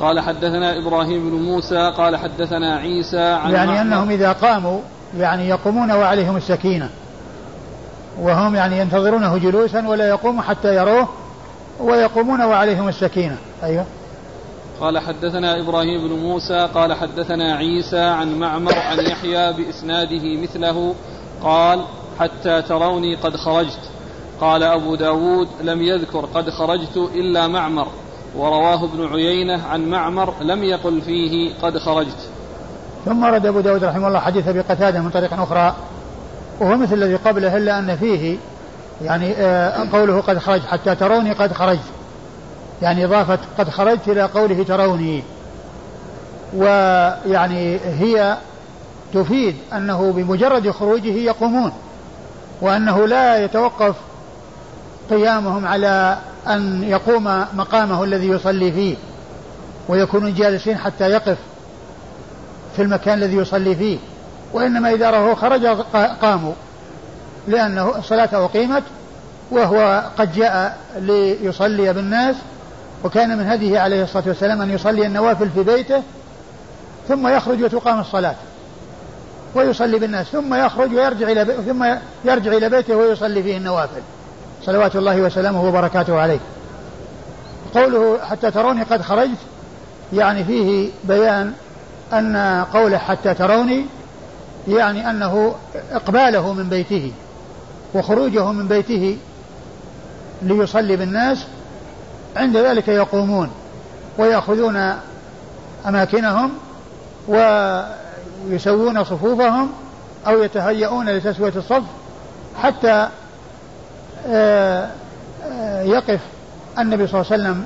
[SPEAKER 2] قال حدثنا إبراهيم بن موسى قال حدثنا عيسى عن
[SPEAKER 1] يعني أنهم إذا قاموا يعني يقومون وعليهم السكينة وهم يعني ينتظرونه جلوسا ولا يقوم حتى يروه ويقومون وعليهم السكينة. أيوه.
[SPEAKER 2] قال حدثنا إبراهيم بن موسى قال حدثنا عيسى عن معمر عن يحيى بإسناده مثله قال حتى تروني قد خرجت قال أبو داود لم يذكر قد خرجت إلا معمر ورواه ابن عيينة عن معمر لم يقل فيه قد خرجت.
[SPEAKER 1] ثم رد أبو داود رحمه الله حديث أبي قتادة من طريق أخرى وهو مثل الذي قبله إلا أن فيه يعني آه، قوله قد خرج حتى تروني قد خرجت. يعني إضافة قد خرجت إلى قوله تروني. ويعني هي تفيد أنه بمجرد خروجه يقومون وأنه لا يتوقف قيامهم على أن يقوم مقامه الذي يصلي فيه ويكونون جالسين حتى يقف في المكان الذي يصلي فيه. وإنما إذا رأوه خرج قاموا لأنه الصلاة أقيمت وهو قد جاء ليصلي بالناس وكان من هديه عليه الصلاة والسلام أن يصلي النوافل في بيته ثم يخرج وتقام الصلاة ويصلي بالناس ثم يخرج ويرجع إلى ثم يرجع إلى بيته ويصلي فيه النوافل. صلوات الله وسلامه وبركاته عليه. قوله حتى تروني قد خرجت يعني فيه بيان أن قوله حتى تروني يعني أنه إقباله من بيته وخروجه من بيته ليصلي بالناس عند ذلك يقومون ويأخذون أماكنهم ويسوون صفوفهم أو يتهيئون لتسوية الصف حتى يقف النبي صلى الله عليه وسلم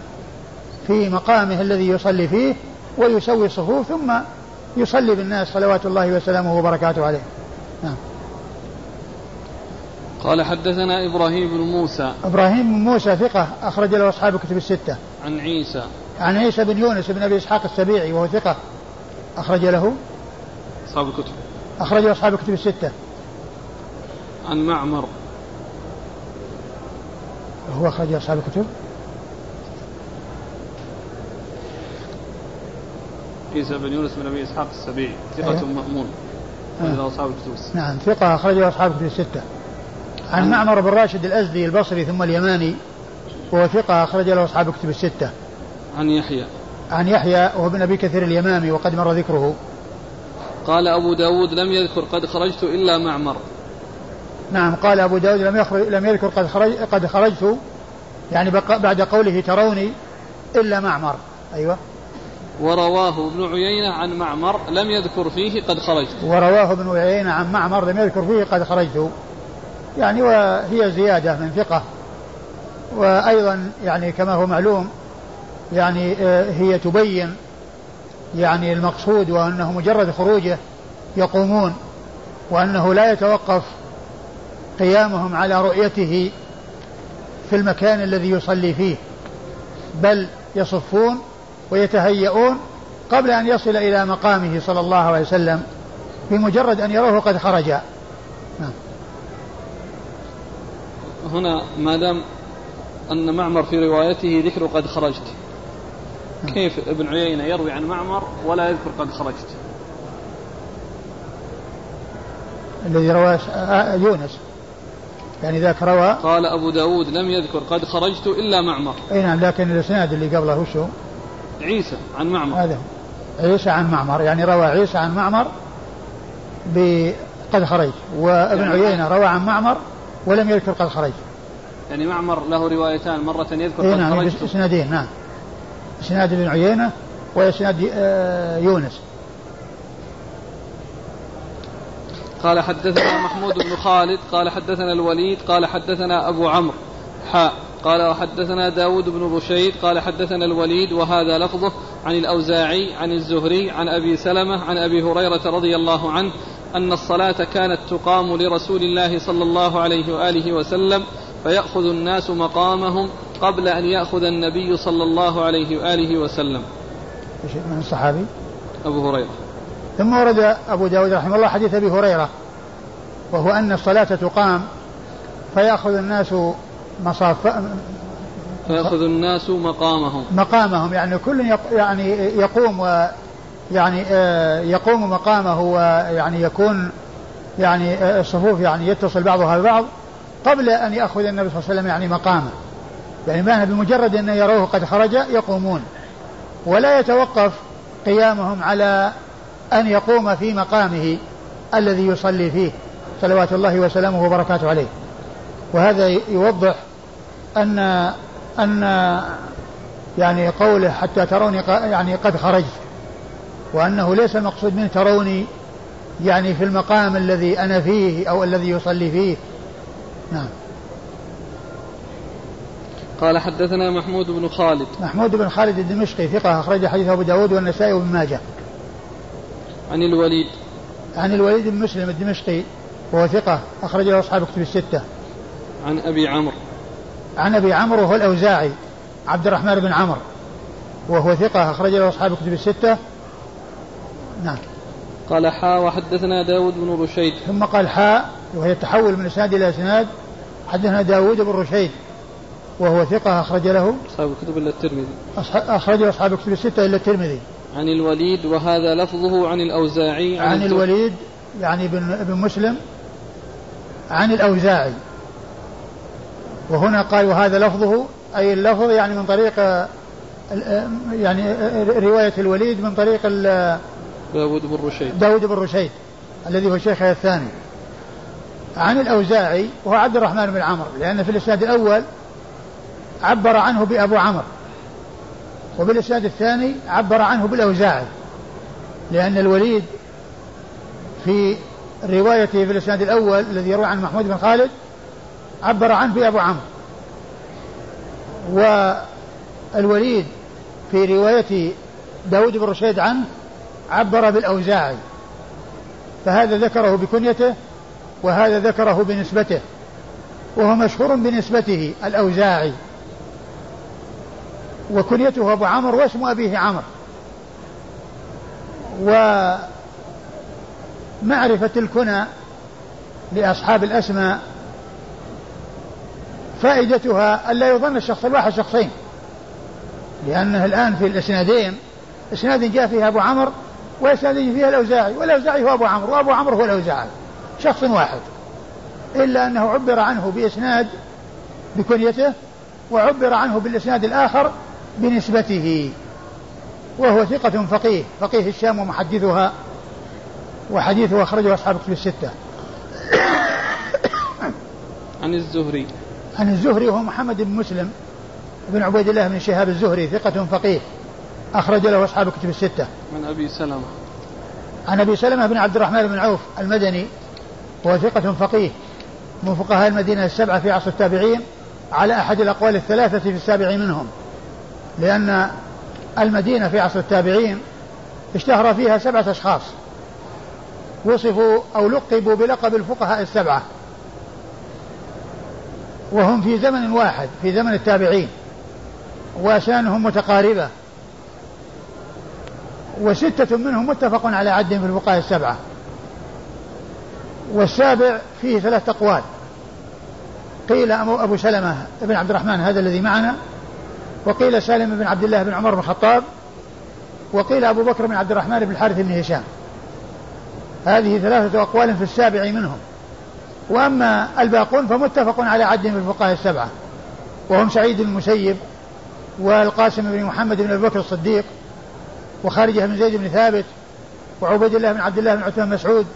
[SPEAKER 1] في مقامه الذي يصلي فيه ويسوي الصفوف ثم يصلي بالناس صلوات الله وسلامه وبركاته عليه. نعم.
[SPEAKER 2] قال حدثنا إبراهيم بن موسى.
[SPEAKER 1] إبراهيم بن موسى ثقة أخرج له أصحاب الكتب الستة.
[SPEAKER 2] عن عيسى.
[SPEAKER 1] عن عيسى بن يونس بن أبي إسحاق السبيعي وهو ثقة أخرج له.
[SPEAKER 2] أصحاب الكتب.
[SPEAKER 1] أخرج له أصحاب الكتب الستة.
[SPEAKER 2] عن معمر.
[SPEAKER 1] هو أخرج أصحاب الكتب.
[SPEAKER 2] عيسى بن يونس بن أبي إسحاق السبيعي ثقة
[SPEAKER 1] أيوه.
[SPEAKER 2] مأمون.
[SPEAKER 1] آه.
[SPEAKER 2] أخرج له أصحاب الكتب.
[SPEAKER 1] نعم ثقة أخرج أصحاب الكتب الستة. عن معمر بن راشد الأزدي البصري ثم اليماني وهو ثقة أخرج له أصحاب الكتب الستة.
[SPEAKER 2] عن يحيى.
[SPEAKER 1] عن يحيى وهو ابن أبي كثير اليمامي وقد مر ذكره.
[SPEAKER 2] قال أبو داود لم يذكر قد خرجت إلا معمر.
[SPEAKER 1] نعم قال أبو داود لم يخرج لم يذكر قد خرج قد خرجت يعني بعد قوله تروني إلا معمر. أيوه.
[SPEAKER 2] ورواه ابن عيينة عن معمر لم يذكر فيه قد خرجت.
[SPEAKER 1] ورواه ابن عيينة عن معمر لم يذكر فيه قد خرجت. يعني وهي زيادة من ثقة. وأيضا يعني كما هو معلوم يعني آه، هي تبين يعني المقصود وأنه مجرد خروجه يقومون وأنه لا يتوقف قيامهم على رؤيته في المكان الذي يصلي فيه بل يصفون ويتهيئون قبل أن يصل إلى مقامه صلى الله عليه وسلم بمجرد أن يروه قد خرج.
[SPEAKER 2] هنا ما دام أن معمر في روايته ذكر قد خرجت كيف ابن عيينة يروي عن معمر ولا يذكر قد خرجت
[SPEAKER 1] الذي رواه يونس يعني ذاك روى
[SPEAKER 2] قال أبو داود لم يذكر قد خرجت إلا معمر.
[SPEAKER 1] أي نعم لكن الإسناد اللي قبله وشو؟
[SPEAKER 2] عيسى عن معمر.
[SPEAKER 1] هذا. عيسى عن معمر يعني روى عيسى عن معمر ب قد خرجت وابن
[SPEAKER 2] يعني
[SPEAKER 1] عيينة روى عن معمر ولم يذكر قد خرجت.
[SPEAKER 2] يعني معمر له روايتان مرة يذكر قد
[SPEAKER 1] نعم
[SPEAKER 2] خرجت.
[SPEAKER 1] إسنادين نعم. إسناد ابن عيينة وإسناد آه، يونس.
[SPEAKER 2] قال حدثنا محمود بن خالد قال حدثنا الوليد قال حدثنا أبو عمرو حاء قال وحدثنا داود بن رشيد قال حدثنا الوليد وهذا لفظه عن الأوزاعي عن الزهري عن أبي سلمة عن أبي هريرة رضي الله عنه أن الصلاة كانت تقام لرسول الله صلى الله عليه وآله وسلم فيأخذ الناس مقامهم قبل أن يأخذ النبي صلى الله عليه وآله وسلم.
[SPEAKER 1] من الصحابي؟
[SPEAKER 2] أبو هريرة.
[SPEAKER 1] ثم ورد أبو داود رحمه الله حديث أبي هريرة وهو أن الصلاة تقام فيأخذ الناس مصاف
[SPEAKER 2] فيأخذ الناس مقامهم.
[SPEAKER 1] مقامهم يعني كل يعني يقوم و يعني آه، يقوم مقامه ويعني يكون يعني آه، الصفوف يعني يتصل بعضها ببعض قبل أن يأخذ النبي صلى الله عليه وسلم يعني مقامه. يعني معنى بمجرد أن يروه قد خرج يقومون. ولا يتوقف قيامهم على أن يقوم في مقامه الذي يصلي فيه صلوات الله وسلامه وبركاته عليه. وهذا يوضح أن أن يعني قوله حتى تروني يعني قد خرجت وأنه ليس المقصود منه تروني يعني في المقام الذي أنا فيه أو الذي يصلي فيه. نعم.
[SPEAKER 2] قال حدثنا محمود بن خالد.
[SPEAKER 1] محمود بن خالد الدمشقي ثقة أخرج حديث أبو داود والنسائي وابن ماجه.
[SPEAKER 2] عن الوليد.
[SPEAKER 1] عن الوليد بن مسلم الدمشقي وهو ثقة أخرج له أصحاب كتب الستة.
[SPEAKER 2] عن أبي عمرو.
[SPEAKER 1] عن أبي عمرو وهو الأوزاعي عبد الرحمن بن عمرو وهو ثقة أخرج له أصحاب كتب الستة. نعم.
[SPEAKER 2] قال حا وحدثنا داود بن رشيد.
[SPEAKER 1] ثم قال حاء وهي التحول من إسناد إلى إسناد. حدثنا داود بن رشيد وهو ثقة أخرج له.
[SPEAKER 2] أصحاب الكتب إلا الترمذي.
[SPEAKER 1] أصح- أخرج له أصحاب كتب الستة إلا الترمذي.
[SPEAKER 2] عن الوليد وهذا لفظه عن الأوزاعي
[SPEAKER 1] عن
[SPEAKER 2] الز-
[SPEAKER 1] الوليد يعني بن بن مسلم عن الأوزاعي. وهنا قال وهذا لفظه أي اللفظ يعني من طريق يعني رواية الوليد من طريق
[SPEAKER 2] داود بن رشيد.
[SPEAKER 1] داود بن رشيد الذي هو شيخه الثاني. عن الأوزاعي وهو عبد الرحمن بن عمرو لأن في الإسناد الأول عبر عنه بأبو عمرو. وبالإسناد الثاني عبر عنه بالأوزاعي لأن الوليد في روايته في الإسناد الأول الذي يروي عن محمود بن خالد عبر عنه بأبو عمرو. والوليد في رواية داود بن رشيد عنه عبر بالأوزاعي فهذا ذكره بكنيته وهذا ذكره بنسبته وهو مشهور بنسبته الأوزاعي. وكنيته أبو عمرو واسم أبيه عمرو. ومعرفة الكنى لأصحاب الأسماء فائدتها ألا يظن الشخص الواحد شخصين. لأنه الآن في الإسنادين إسناد جاء فيها أبو عمرو وإسناد فيها الأوزاعي والأوزاعي هو أبو عمرو وأبو عمرو هو الأوزاعي شخص واحد. إلا أنه عبر عنه بإسناد بكنيته وعبر عنه بالإسناد الآخر بنسبته وهو ثقة فقيه فقيه الشام ومحدثها وحديثه أخرجه أصحاب كتب الستة.
[SPEAKER 2] عن الزهري.
[SPEAKER 1] عن الزهري وهو محمد بن مسلم بن عبيد الله بن شهاب الزهري ثقة فقيه أخرج له أصحاب كتب الستة.
[SPEAKER 2] عن أبي سلمة.
[SPEAKER 1] عن أبي سلمة بن عبد الرحمن بن عوف المدني وهو ثقة فقيه من فقهاء المدينة السبعة في عصر التابعين على أحد الأقوال الثلاثة في السابع منهم. لأن المدينة في عصر التابعين اشتهر فيها سبعة أشخاص. وصفوا أو لقبوا بلقب الفقهاء السبعة. وهم في زمن واحد في زمن التابعين. وأشانهم متقاربة. وستة منهم متفق على عدهم في الفقهاء السبعة. والسابع فيه ثلاث أقوال. قيل أبو سلمة بن عبد الرحمن هذا الذي معنا وقيل سالم بن عبد الله بن عمر بن الخطاب وقيل أبو بكر بن عبد الرحمن بن الحارث بن هشام. هذه ثلاثة أقوال في السابع منهم. وأما الباقون فمتفق على عدهم الفقهاء السبعة وهم سعيد المسيب والقاسم بن محمد بن أبي بكر الصديق وخارجة بن زيد بن ثابت وعبيد الله بن عبد الله بن عثمان مسعود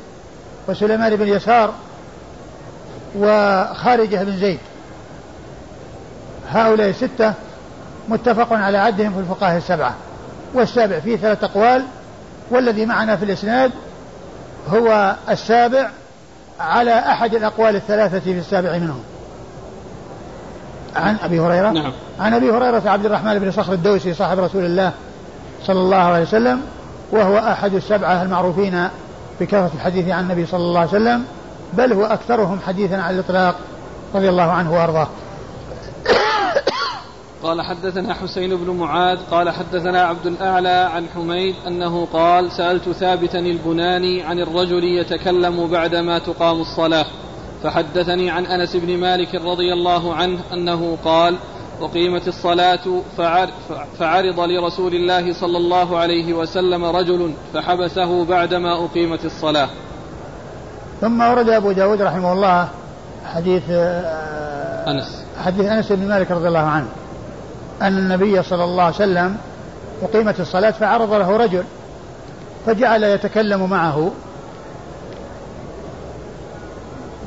[SPEAKER 1] وسليمان بن يسار وخارجة بن زيد. هؤلاء الستة متفق على عدهم في الفقهاء السبعة والسابع فيه ثلاث أقوال والذي معنا في الإسناد هو السابع على أحد الأقوال الثلاثة في السابع منهم. عن أبي هريرة؟
[SPEAKER 2] نعم.
[SPEAKER 1] عن أبي هريرة عبد الرحمن بن صخر الدوسي صاحب رسول الله صلى الله عليه وسلم وهو أحد السبعة المعروفين بكثرة الحديث عن النبي صلى الله عليه وسلم بل هو أكثرهم حديثا على الإطلاق رضي الله عنه وأرضاه.
[SPEAKER 2] قال حدثنا حسين بن معاذ قال حدثنا عبد الأعلى عن حميد أنه قال سألت ثابتا البناني عن الرجل يتكلم بعدما تقام الصلاة فحدثني عن أنس بن مالك رضي الله عنه أنه قال أقيمت الصلاة فعرض لرسول الله صلى الله عليه وسلم رجل فحبسه بعدما أقيمت الصلاة.
[SPEAKER 1] ثم ورد أبو داود رحمه الله حديث آه،
[SPEAKER 2] أنس.
[SPEAKER 1] حديث أنس بن مالك رضي الله عنه. أن النبي صلى الله عليه وسلم أقيمت الصلاة فعرض له رجل فجعل يتكلم معه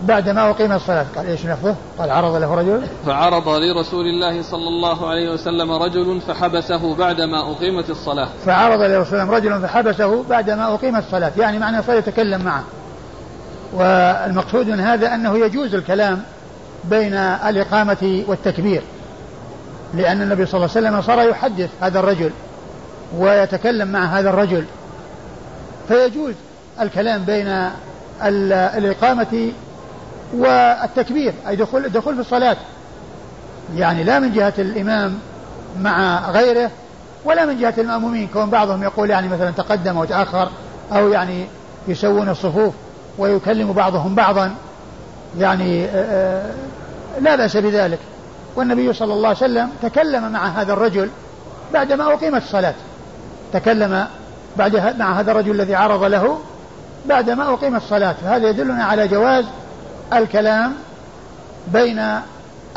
[SPEAKER 1] بعدما أقيم الصلاة. قال إيش لفظه قال عرض له رجل.
[SPEAKER 2] فعرض لرسول الله صلى الله عليه وسلم رجل فحبسه بعدما أقيمت الصلاة.
[SPEAKER 1] فعرض لرسول الله رجل فحبسه بعدما أقيمت الصلاة. يعني معنى صار يتكلم معه. والمقصود من هذا أنه يجوز الكلام بين الإقامة والتكبير. لأن النبي صلى الله عليه وسلم صار يحدث هذا الرجل ويتكلم مع هذا الرجل. فيجوز الكلام بين الإقامة والتكبير أي دخول الدخول في الصلاة. يعني لا من جهة الإمام مع غيره ولا من جهة المأمومين كون بعضهم يقول يعني مثلا تقدم وتأخر أو يعني يسوون الصفوف ويكلم بعضهم بعضا. يعني لا بأس بذلك. والنبي صلى الله عليه وسلم تكلم مع هذا الرجل بعدما أقيمت الصلاة. تكلم بعد مع هذا الرجل الذي عرض له بعدما أقيمت الصلاة. فهذا يدلنا على جواز الكلام بين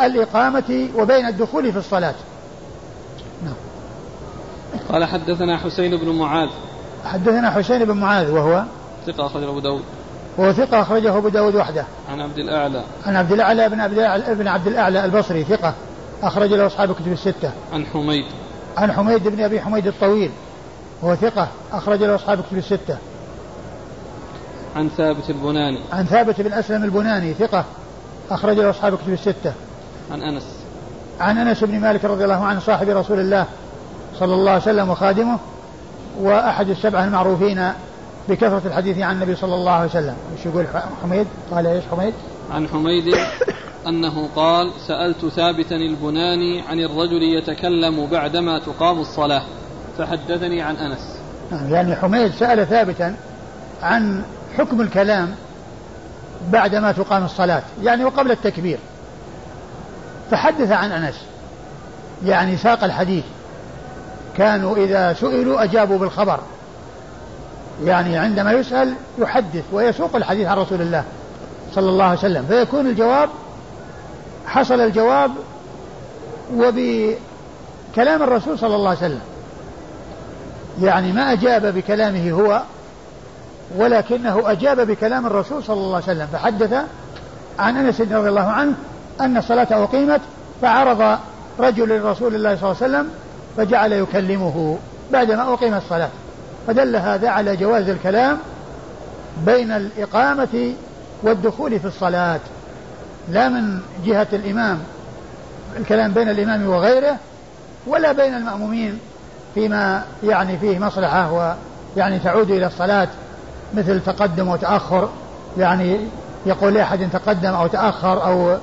[SPEAKER 1] الإقامة وبين الدخول في الصلاة.
[SPEAKER 2] نعم. قال حدثنا حسين بن معاذ.
[SPEAKER 1] حدثنا حسين بن معاذ وهو
[SPEAKER 2] ثقة أخرجه أبو داود.
[SPEAKER 1] وهو ثقة أخرجه أبو داود وحده.
[SPEAKER 2] عن عبد الأعلى.
[SPEAKER 1] عن عبد الأعلى بن عبد الأعلى بن عبد الأعلى البصري ثقة. أخرج له أصحاب الكتب الستة.
[SPEAKER 2] عن حميد.
[SPEAKER 1] عن حميد بن أبي حميد الطويل. وهو ثقة. أخرج له أصحاب الكتب الستة.
[SPEAKER 2] عن ثابت البناني.
[SPEAKER 1] عن ثابت بن أسلم البناني ثقة. أخرج له أصحاب الكتب الستة.
[SPEAKER 2] عن أنس.
[SPEAKER 1] عن أنس بن مالك رضي الله عنه صاحب رسول الله صلى الله عليه وسلم وخادمه وأحد السبعة المعروفين بكثرة الحديث عن النبي صلى الله عليه وسلم. إيش يقول حميد؟ قال إيش حميد؟
[SPEAKER 2] عن حميد أنه قال سألت ثابتا البناني عن الرجل يتكلم بعدما تقام الصلاة فحدثني عن أنس.
[SPEAKER 1] نعم، يعني حميد سأل ثابتا عن حكم الكلام بعدما تقام الصلاة يعني وقبل التكبير. فحدث عن أنس يعني ساق الحديث. كانوا إذا سئلوا أجابوا بالخبر. يعني عندما يسأل يحدث ويسوق الحديث عن رسول الله صلى الله عليه وسلم فيكون الجواب حصل الجواب وبكلام الرسول صلى الله عليه وسلم. يعني ما أجاب بكلامه هو ولكنه أجاب بكلام الرسول صلى الله عليه وسلم. فحدث عن أنس رضي الله عنه أن الصلاة أقيمت فعرض رجل لرسول الله صلى الله عليه وسلم فجعل يكلمه بعدما أقيم الصلاة. فدل هذا على جواز الكلام بين الإقامة والدخول في الصلاة. لا من جهة الإمام الكلام بين الإمام وغيره ولا بين المأمومين فيما يعني فيه مصلحة ويعني تعود إلى الصلاة مثل تقدم وتأخر. يعني يقول لأحد تقدم أو تأخر أو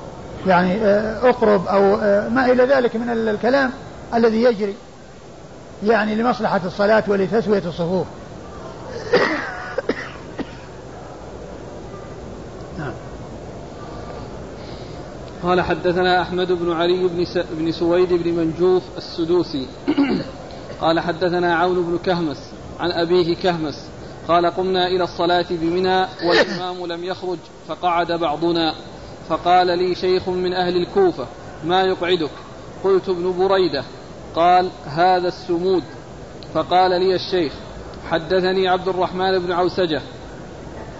[SPEAKER 1] يعني آه، أقرب أو آه، ما إلى ذلك من الكلام الذي يجري. يعني لمصلحة الصلاة ولتسوية الصفوف.
[SPEAKER 2] قال حدثنا أحمد بن علي بن, س... بن سويد بن منجوف السدوسي. قال حدثنا عون بن كهمس عن أبيه كهمس. قال قمنا إلى الصلاة بمنى والإمام لم يخرج فقعد بعضنا. فقال لي شيخ من أهل الكوفة ما يقعدك؟ قلت ابن بريدة. قال هذا السمود. فقال لي الشيخ حدثني عبد الرحمن بن عوسجة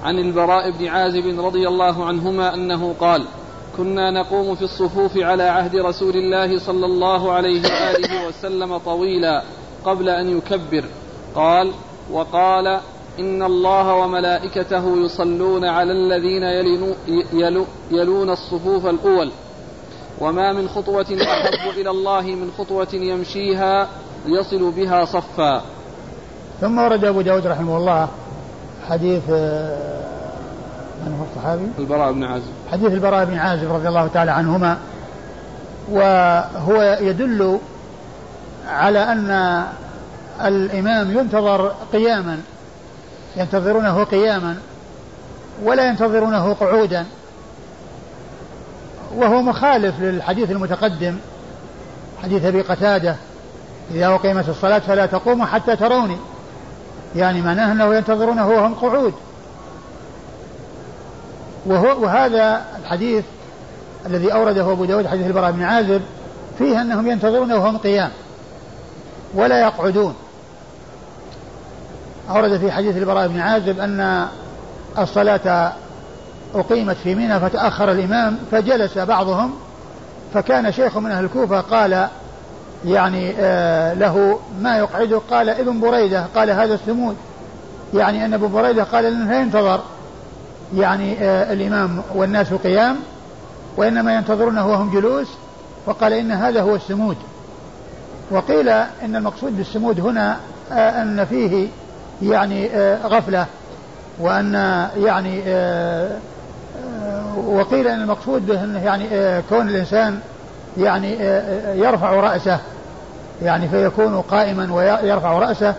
[SPEAKER 2] عن البراء بن عازب رضي الله عنهما أنه قال كنا نقوم في الصفوف على عهد رسول الله صلى الله عليه وآله وسلم طويلا قبل أن يكبر. قال وقال إن الله وملائكته يصلون على الذين يلون, الصفوف الأول. وما من خطوة أحب إلى الله من خطوة يمشيها يصل بها صفا.
[SPEAKER 1] ثم ورد أبو داود رحمه الله حديث آه، من هو الصحابي؟
[SPEAKER 2] البراء بن عازب.
[SPEAKER 1] حديث البراء بن عازب رضي الله تعالى عنهما وهو يدل على أن الإمام ينتظر قياما ينتظرونه قياما ولا ينتظرونه قعودا. وهو مخالف للحديث المتقدم حديث أبي قتادة إذا أقيمت الصلاة فلا تقوموا حتى تروني. يعني معناه انه ينتظرونه وهم قعود. وهو وهذا الحديث الذي أورده أبو داود حديث البراء بن عازب فيه أنهم ينتظرونه وهم قيام ولا يقعدون. أورد في حديث البراء بن عازب أن الصلاة أقيمت في منى فتأخر الإمام فجلس بعضهم فكان شيخ من أهل الكوفة قال يعني آه له ما يقعده قال ابن بريدة. قال هذا الثمود. يعني أن ابن بريدة قال إنه لا ينتظر. يعني آه الإمام والناس قيام وإنما ينتظرونه وهم جلوس وقال إن هذا هو السمود وقيل إن المقصود بالسمود هنا آه أن فيه يعني آه، غفلة وأن يعني آه، وقيل أن المقصود به أنه يعني كون الإنسان يعني يرفع رأسه يعني فيكون قائما ويرفع رأسه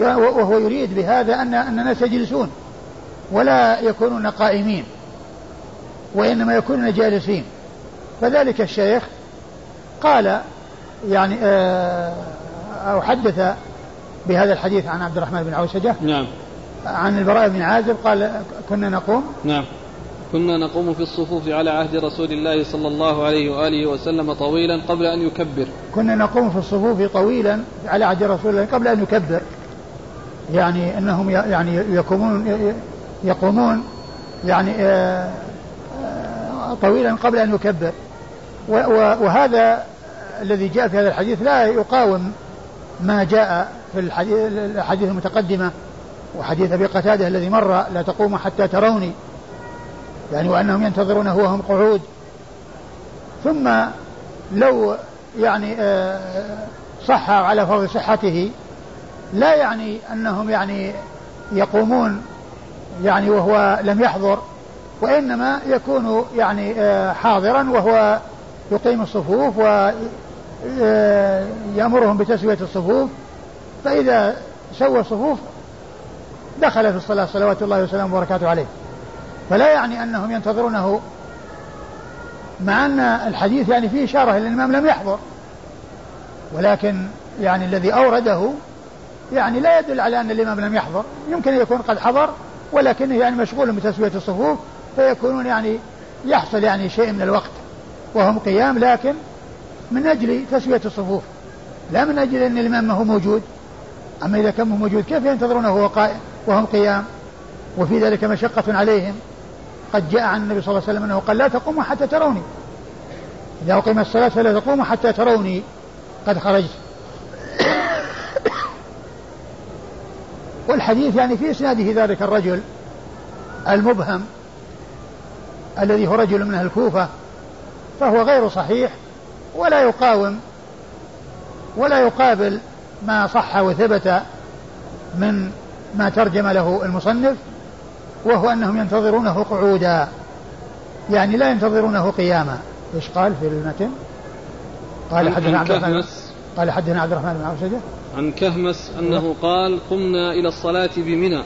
[SPEAKER 1] وهو يريد بهذا أن أن الناس يجلسون ولا يكونون قائمين وإنما يكونون جالسين. فذلك الشيخ قال يعني أو حدث بهذا الحديث عن عبد الرحمن بن عوسجة
[SPEAKER 2] نعم.
[SPEAKER 1] عن البراء بن عازب قال كنا نقوم.
[SPEAKER 2] نعم. كنا نقوم في الصفوف على عهد رسول الله صلى الله عليه وآله وسلم طويلا قبل أن يكبر.
[SPEAKER 1] كنا نقوم في الصفوف طويلا على عهد رسول الله قبل أن يكبر. يعني أنهم يعني يقومون يقومون يعني آه، آه، طويلا قبل أن يكبر. وهذا الذي جاء في هذا الحديث لا يقاوم ما جاء في الحديث المتقدمة وحديث أبي قتادة الذي مر لا تقوم حتى تروني. يعني وأنهم ينتظرونه وهم قعود. ثم لو يعني آه، صح على فرض صحته لا يعني أنهم يعني يقومون يعني وهو لم يحضر وإنما يكون يعني آه، حاضرا وهو يقيم الصفوف ويأمرهم بتسوية الصفوف. فإذا سوى الصفوف دخل في الصلاة صلوات الله وسلامه وبركاته عليه. فلا يعني أنهم ينتظرونه مع أن الحديث يعني فيه إشارة إلى الإمام لم يحضر. ولكن يعني الذي أورده يعني لا يدل على أن الإمام لم يحضر. يمكن أن يكون قد حضر ولكنه يعني مشغول بتسوية الصفوف فيكونون يعني يحصل يعني شيء من الوقت وهم قيام لكن من أجل تسوية الصفوف. لا من أجل أن الإمام ما هو موجود. أما إذا كان موجود كيف ينتظرونه وهم قيام. وفي ذلك مشقة عليهم. قد جاء عن النبي صلى الله عليه وسلم أنه قال لا تقوموا حتى تروني. إذا أقيم الصلاة فلا تقوموا حتى تروني. قد خرجت. والحديث يعني في إسناده ذلك الرجل المبهم الذي هو رجل من أهل الكوفة فهو غير صحيح ولا يقاوم ولا يقابل ما صح وثبت من ما ترجم له المصنف وهو أنهم ينتظرونه قعودا. يعني لا ينتظرونه قياما. إيش قال في المتن؟ قال حدثنا عبد الرحمن قال حدثنا عبد الرحمن بن عبد
[SPEAKER 2] عن كهمس أنه قال قمنا إلى الصلاة بمنى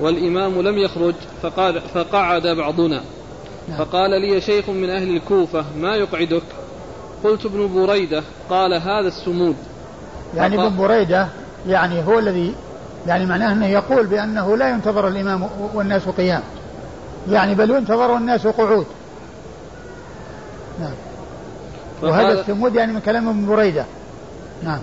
[SPEAKER 2] والإمام لم يخرج فقال فقعد بعضنا. نعم. فقال لي شيخ من أهل الكوفة ما يقعدك؟ قلت ابن بريدة. قال هذا السمود.
[SPEAKER 1] يعني ابن بريدة يعني هو الذي يعني معناه أنه يقول بأنه لا ينتظر الإمام والناس قيام. يعني بل ينتظر الناس قعود. نعم. وهذا السمود يعني من كلام ابن بريدة. نعم.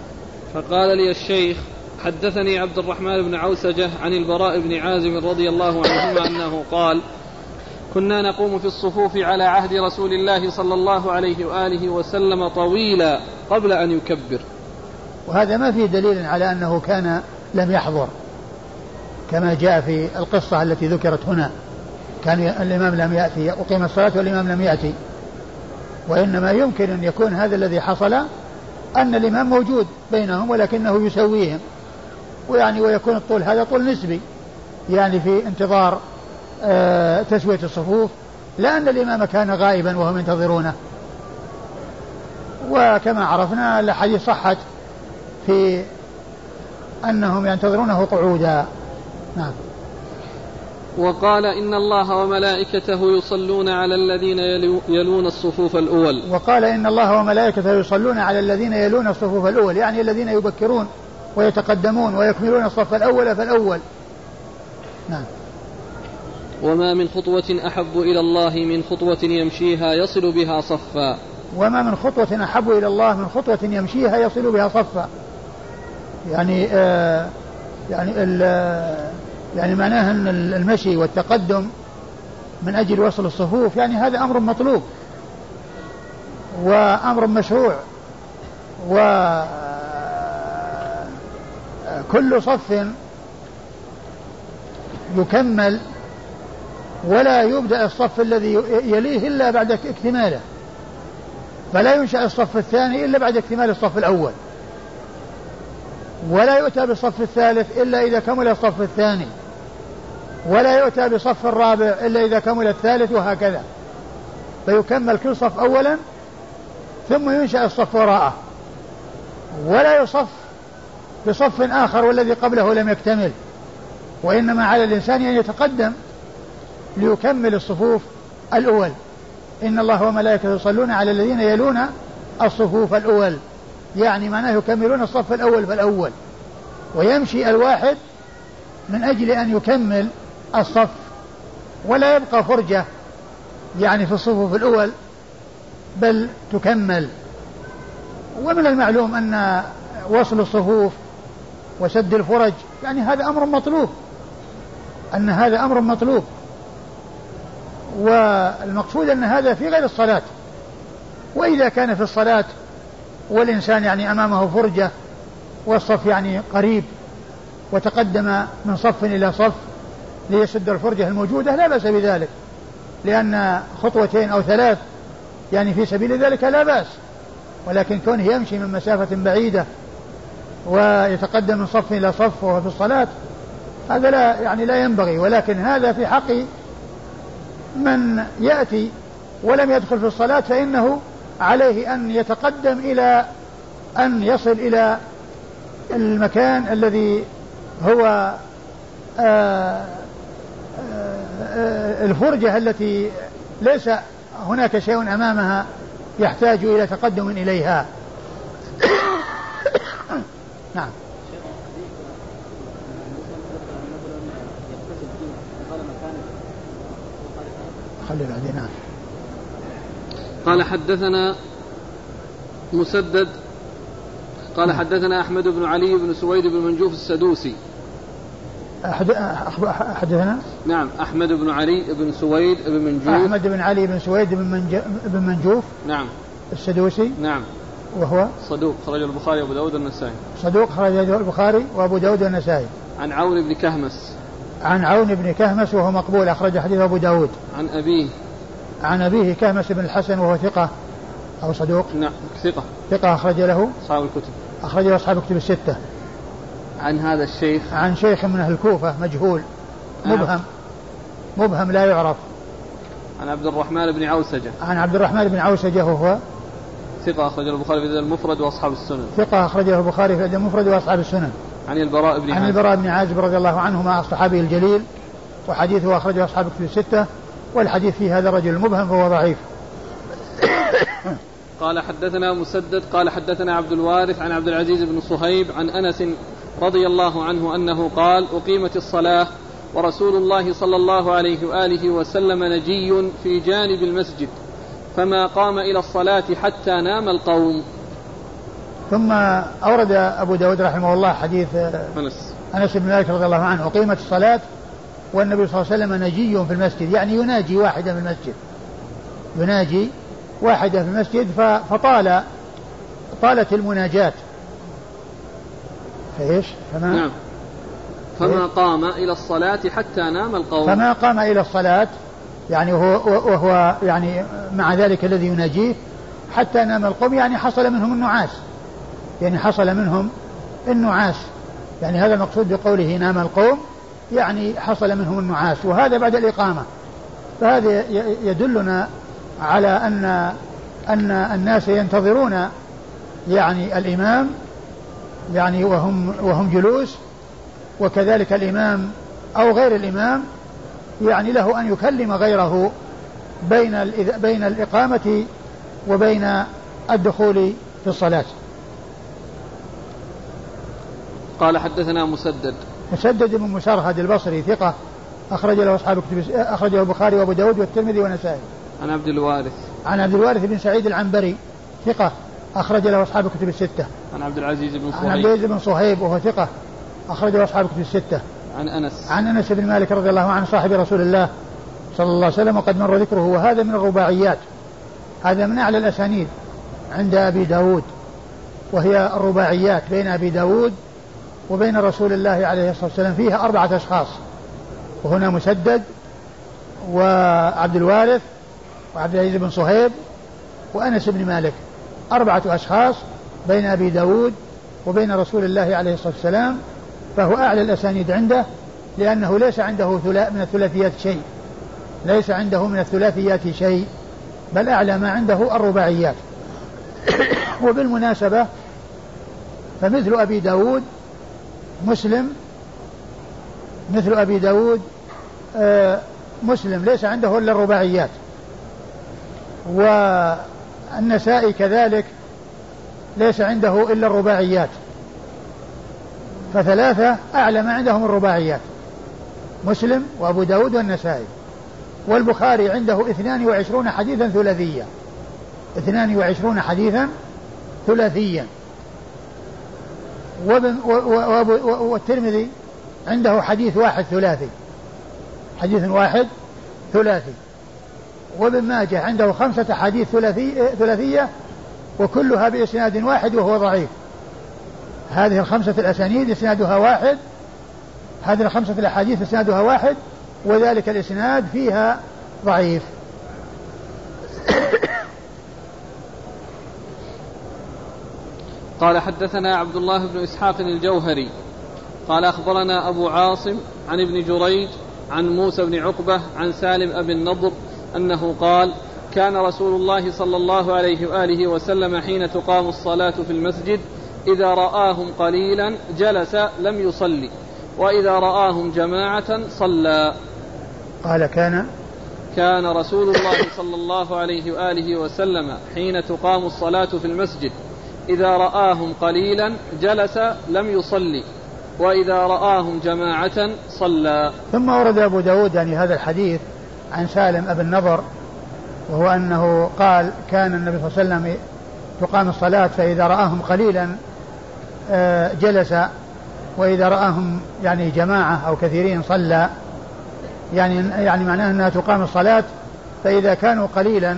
[SPEAKER 2] فقال لي الشيخ حدثني عبد الرحمن بن عوسجة عن البراء بن عازم رضي الله عنهما أنه قال كنا نقوم في الصفوف على عهد رسول الله صلى الله عليه وآله وسلم طويلا قبل أن يكبر.
[SPEAKER 1] وهذا ما فيه دليل على أنه كان لم يحضر كما جاء في القصة التي ذكرت هنا. كان الإمام لم يأتي أقيم الصلاة والإمام لم يأتي. وإنما يمكن أن يكون هذا الذي حصل أن الإمام موجود بينهم ولكنه يسويهم. ويعني ويكون الطول هذا طول نسبي يعني في انتظار آه تسوية الصفوف لأن الإمام كان غائبا وهم ينتظرونه. وكما عرفنا الأحاديث صحت في أنهم ينتظرونه قعودا. نعم.
[SPEAKER 2] وقال إن الله وملائكته يصلون على الذين يلون الصفوف الأول.
[SPEAKER 1] وقال إن الله وملائكته يصلون على الذين يلون الصفوف الأول يعني الذين يبكرون ويتقدمون ويكملون الصف الأول فالأول.
[SPEAKER 2] نعم. وما من خطوة أحب إلى الله من خطوة يمشيها يصل بها صفا.
[SPEAKER 1] وما من خطوة أحب إلى الله من خطوة يمشيها يصل بها صفا. يعني آه يعني يعني معناه أن المشي والتقدم من أجل وصل الصفوف يعني هذا أمر مطلوب وأمر مشروع وكل صف يكمل ولا يبدأ الصف الذي يليه إلا بعد اكتماله فلا ينشأ الصف الثاني إلا بعد اكتمال الصف الأول. ولا يؤتى بالصف الثالث إلا إذا كمل الصف الثاني. ولا يؤتى بصف الرابع إلا إذا كمل الثالث وهكذا. فيكمل كل صف أولا ثم ينشأ الصف وراءه. ولا يصف بصف آخر والذي قبله لم يكتمل. وإنما على الإنسان أن يتقدم ليكمل الصفوف الأول. إن الله وملائكته يصلون على الذين يلون الصفوف الأول. يعني معناه يكملون الصف الأول فالأول. ويمشي الواحد من أجل أن يكمل الصف. ولا يبقى فرجة يعني في الصفوف الأول بل تكمل. ومن المعلوم أن وصل الصفوف وسد الفرج يعني هذا أمر مطلوب. أن هذا أمر مطلوب. والمقصود أن هذا في غير الصلاة. وإذا كان في الصلاة والإنسان يعني أمامه فرجة والصف يعني قريب وتقدم من صف إلى صف ليسد الفرجة الموجودة لا بأس بذلك لأن خطوتين أو ثلاث يعني في سبيل ذلك لا بأس ولكن كونه يمشي من مسافة بعيدة ويتقدم من صف إلى صف وهو في الصلاة هذا لا يعني لا ينبغي ولكن هذا في حق من يأتي ولم يدخل في الصلاة فإنه عليه أن يتقدم إلى أن يصل إلى المكان الذي هو آه، آه، الفرجة التي ليس هناك شيء أمامها يحتاج إلى تقدم إليها. نعم. خلي بعدين. نعم.
[SPEAKER 2] قال حدثنا مسدد قال حدثنا أحمد بن علي بن سويد بن منجوف السدوسي.
[SPEAKER 1] أحد حدثنا؟
[SPEAKER 2] نعم أحمد بن علي بن سويد بن منجوف.
[SPEAKER 1] أحمد بن علي بن سويد بن, منج... بن منجوف
[SPEAKER 2] نعم.
[SPEAKER 1] السدوسي
[SPEAKER 2] نعم.
[SPEAKER 1] وهو؟
[SPEAKER 2] صدوق خرج البخاري وأبو داود والنسائي.
[SPEAKER 1] صدوق خرج البخاري وأبو داود والنسائي.
[SPEAKER 2] عن عون بن كهمس.
[SPEAKER 1] عن عون بن كهمس وهو مقبول أخرج حديث أبو داود.
[SPEAKER 2] عن أبيه.
[SPEAKER 1] عن أبيه كهمس بن الحسن وهو ثقة أو صدوق.
[SPEAKER 2] نعم ثقة.
[SPEAKER 1] ثقة أخرج له
[SPEAKER 2] أصحاب الكتب.
[SPEAKER 1] أخرج له أصحاب الكتب الستة.
[SPEAKER 2] عن هذا الشيخ.
[SPEAKER 1] عن شيخ من أهل الكوفة مجهول
[SPEAKER 2] نعم.
[SPEAKER 1] مبهم. مبهم لا يعرف.
[SPEAKER 2] عن عبد الرحمن بن عوسجة.
[SPEAKER 1] عن عبد الرحمن بن عوسجة وهو
[SPEAKER 2] ثقة أخرجه البخاري في المفرد وأصحاب السنن.
[SPEAKER 1] ثقة أخرجه البخاري في المفرد وأصحاب السنن.
[SPEAKER 2] عن البراء بن
[SPEAKER 1] عن البراء بن عازب رضي الله عنهما الصحابي الجليل وحديثه أخرجه أصحاب الكتب الستة. والحديث في هذا الرجل المبهم فهو ضعيف.
[SPEAKER 2] قال حدثنا مسدد قال حدثنا عبد الوارث عن عبد العزيز بن صهيب عن أنس رضي الله عنه أنه قال أقيمت الصلاة ورسول الله صلى الله عليه وآله وسلم نجي في جانب المسجد فما قام إلى الصلاة حتى نام القوم
[SPEAKER 1] ثم أورد أبو داود رحمه الله حديث
[SPEAKER 2] أنس
[SPEAKER 1] أنس بن مالك رضي الله عنه أقيمت الصلاة والنبي صلى الله عليه وسلم نجي في المسجد يعني يناجي واحدا في المسجد. يناجي واحدا في المسجد فطال طالت المناجاة. فإيش؟
[SPEAKER 2] فما نعم. فما قام إلى الصلاة حتى نام القوم.
[SPEAKER 1] فما قام إلى الصلاة يعني وهو, وهو يعني مع ذلك الذي يناجيه حتى نام القوم يعني حصل منهم النعاس. يعني حصل منهم النعاس. يعني هذا المقصود بقوله نام القوم يعني حصل منهم النعاس وهذا بعد الإقامة فهذا يدلنا على أن أن الناس ينتظرون يعني الإمام يعني وهم وهم جلوس وكذلك الإمام أو غير الإمام يعني له أن يكلم غيره بين بين الإقامة وبين الدخول في الصلاة.
[SPEAKER 2] قال حدثنا مسدد
[SPEAKER 1] مسدد بن مسرهد البصري ثقة. أخرج له أصحاب كتب أخرجه البخاري وأبو داود والترمذي والنسائي.
[SPEAKER 2] عن عبد الوارث.
[SPEAKER 1] عن عبد الوارث بن سعيد العنبري ثقة. أخرج له أصحاب الكتب الستة.
[SPEAKER 2] عن عبد العزيز بن صهيب
[SPEAKER 1] عن عبد العزيز بن صهيب وهو ثقة. أخرج له أصحاب الكتب الستة.
[SPEAKER 2] عن أنس.
[SPEAKER 1] عن أنس بن مالك رضي الله عنه صاحب رسول الله صلى الله عليه وسلم وقد مر ذكره. وهذا من الرباعيات. هذا من أعلى الأسانيد عند أبي داود وهي الرباعيات بين أبي داود وبين رسول الله عليه الصلاة والسلام فيها أربعة أشخاص. وهنا مسدد وعبد الوارث وعبد العزيز بن صهيب وأنس بن مالك. أربعة أشخاص بين أبي داود وبين رسول الله عليه الصلاة والسلام فهو أعلى الأسانيد عنده لأنه ليس عنده من الثلاثيات شيء. ليس عنده من الثلاثيات شيء بل أعلى ما عنده الرباعيات. وبالمناسبة فمثل أبي داود مسلم مثل أبي داود آه، مسلم ليس عنده إلا الرباعيات. والنسائي كذلك ليس عنده إلا الرباعيات. فثلاثة أعلى ما عندهم الرباعيات مسلم وأبو داود والنسائي. والبخاري عنده اثنان وعشرون حديثا ثلاثيا. اثنان وعشرون حديثا ثلاثيا. والترمذي عنده حديث واحد ثلاثي. حديث واحد ثلاثي. وابن ماجه عنده خمسة حديث ثلاثي ثلاثية وكلها بإسناد واحد وهو ضعيف. هذه الخمسة الأسانيد إسنادها واحد هذه الخمسة الأحاديث إسنادها واحد وذلك الإسناد فيها ضعيف.
[SPEAKER 2] قال حدثنا عبد الله بن إسحاق الجوهري قال أخبرنا أبو عاصم عن ابن جريج عن موسى بن عقبة عن سالم أبي النضر أنه قال كان رسول الله صلى الله عليه وآله وسلم حين تقام الصلاة في المسجد إذا رآهم قليلا جلس لم يصلي وإذا رآهم جماعة صلى.
[SPEAKER 1] قال كان؟
[SPEAKER 2] كان رسول الله صلى الله عليه وآله وسلم حين تقام الصلاة في المسجد إذا رآهم قليلا جلس لم يصلي وإذا رآهم جماعة صلى.
[SPEAKER 1] ثم ورد أبو داود يعني هذا الحديث عن سالم أبي النضر وهو أنه قال كان النبي صلى الله عليه وسلم تقام الصلاة فإذا رآهم قليلا آه، جلس وإذا رآهم يعني جماعة أو كثيرين صلى. يعني يعني معناه أنها تقام الصلاة فإذا كانوا قليلا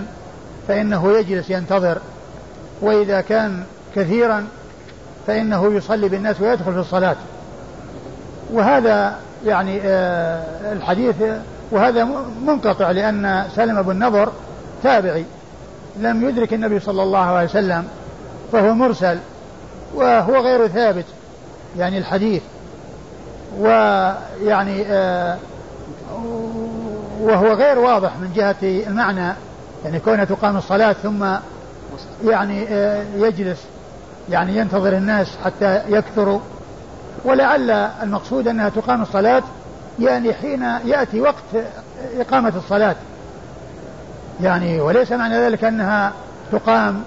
[SPEAKER 1] فإنه يجلس ينتظر وإذا كان كثيرا فإنه يصلي بالناس ويدخل في الصلاة. وهذا يعني آه الحديث وهذا منقطع لأن سلم بن النضر تابعي لم يدرك النبي صلى الله عليه وسلم فهو مرسل وهو غير ثابت يعني الحديث. ويعني آه وهو غير واضح من جهة المعنى يعني كونه تقام الصلاة ثم يعني آه يجلس. يعني ينتظر الناس حتى يكثروا. ولعل المقصود أنها تقام الصلاة يعني حين يأتي وقت إقامة الصلاة. يعني وليس معنى ذلك أنها تقام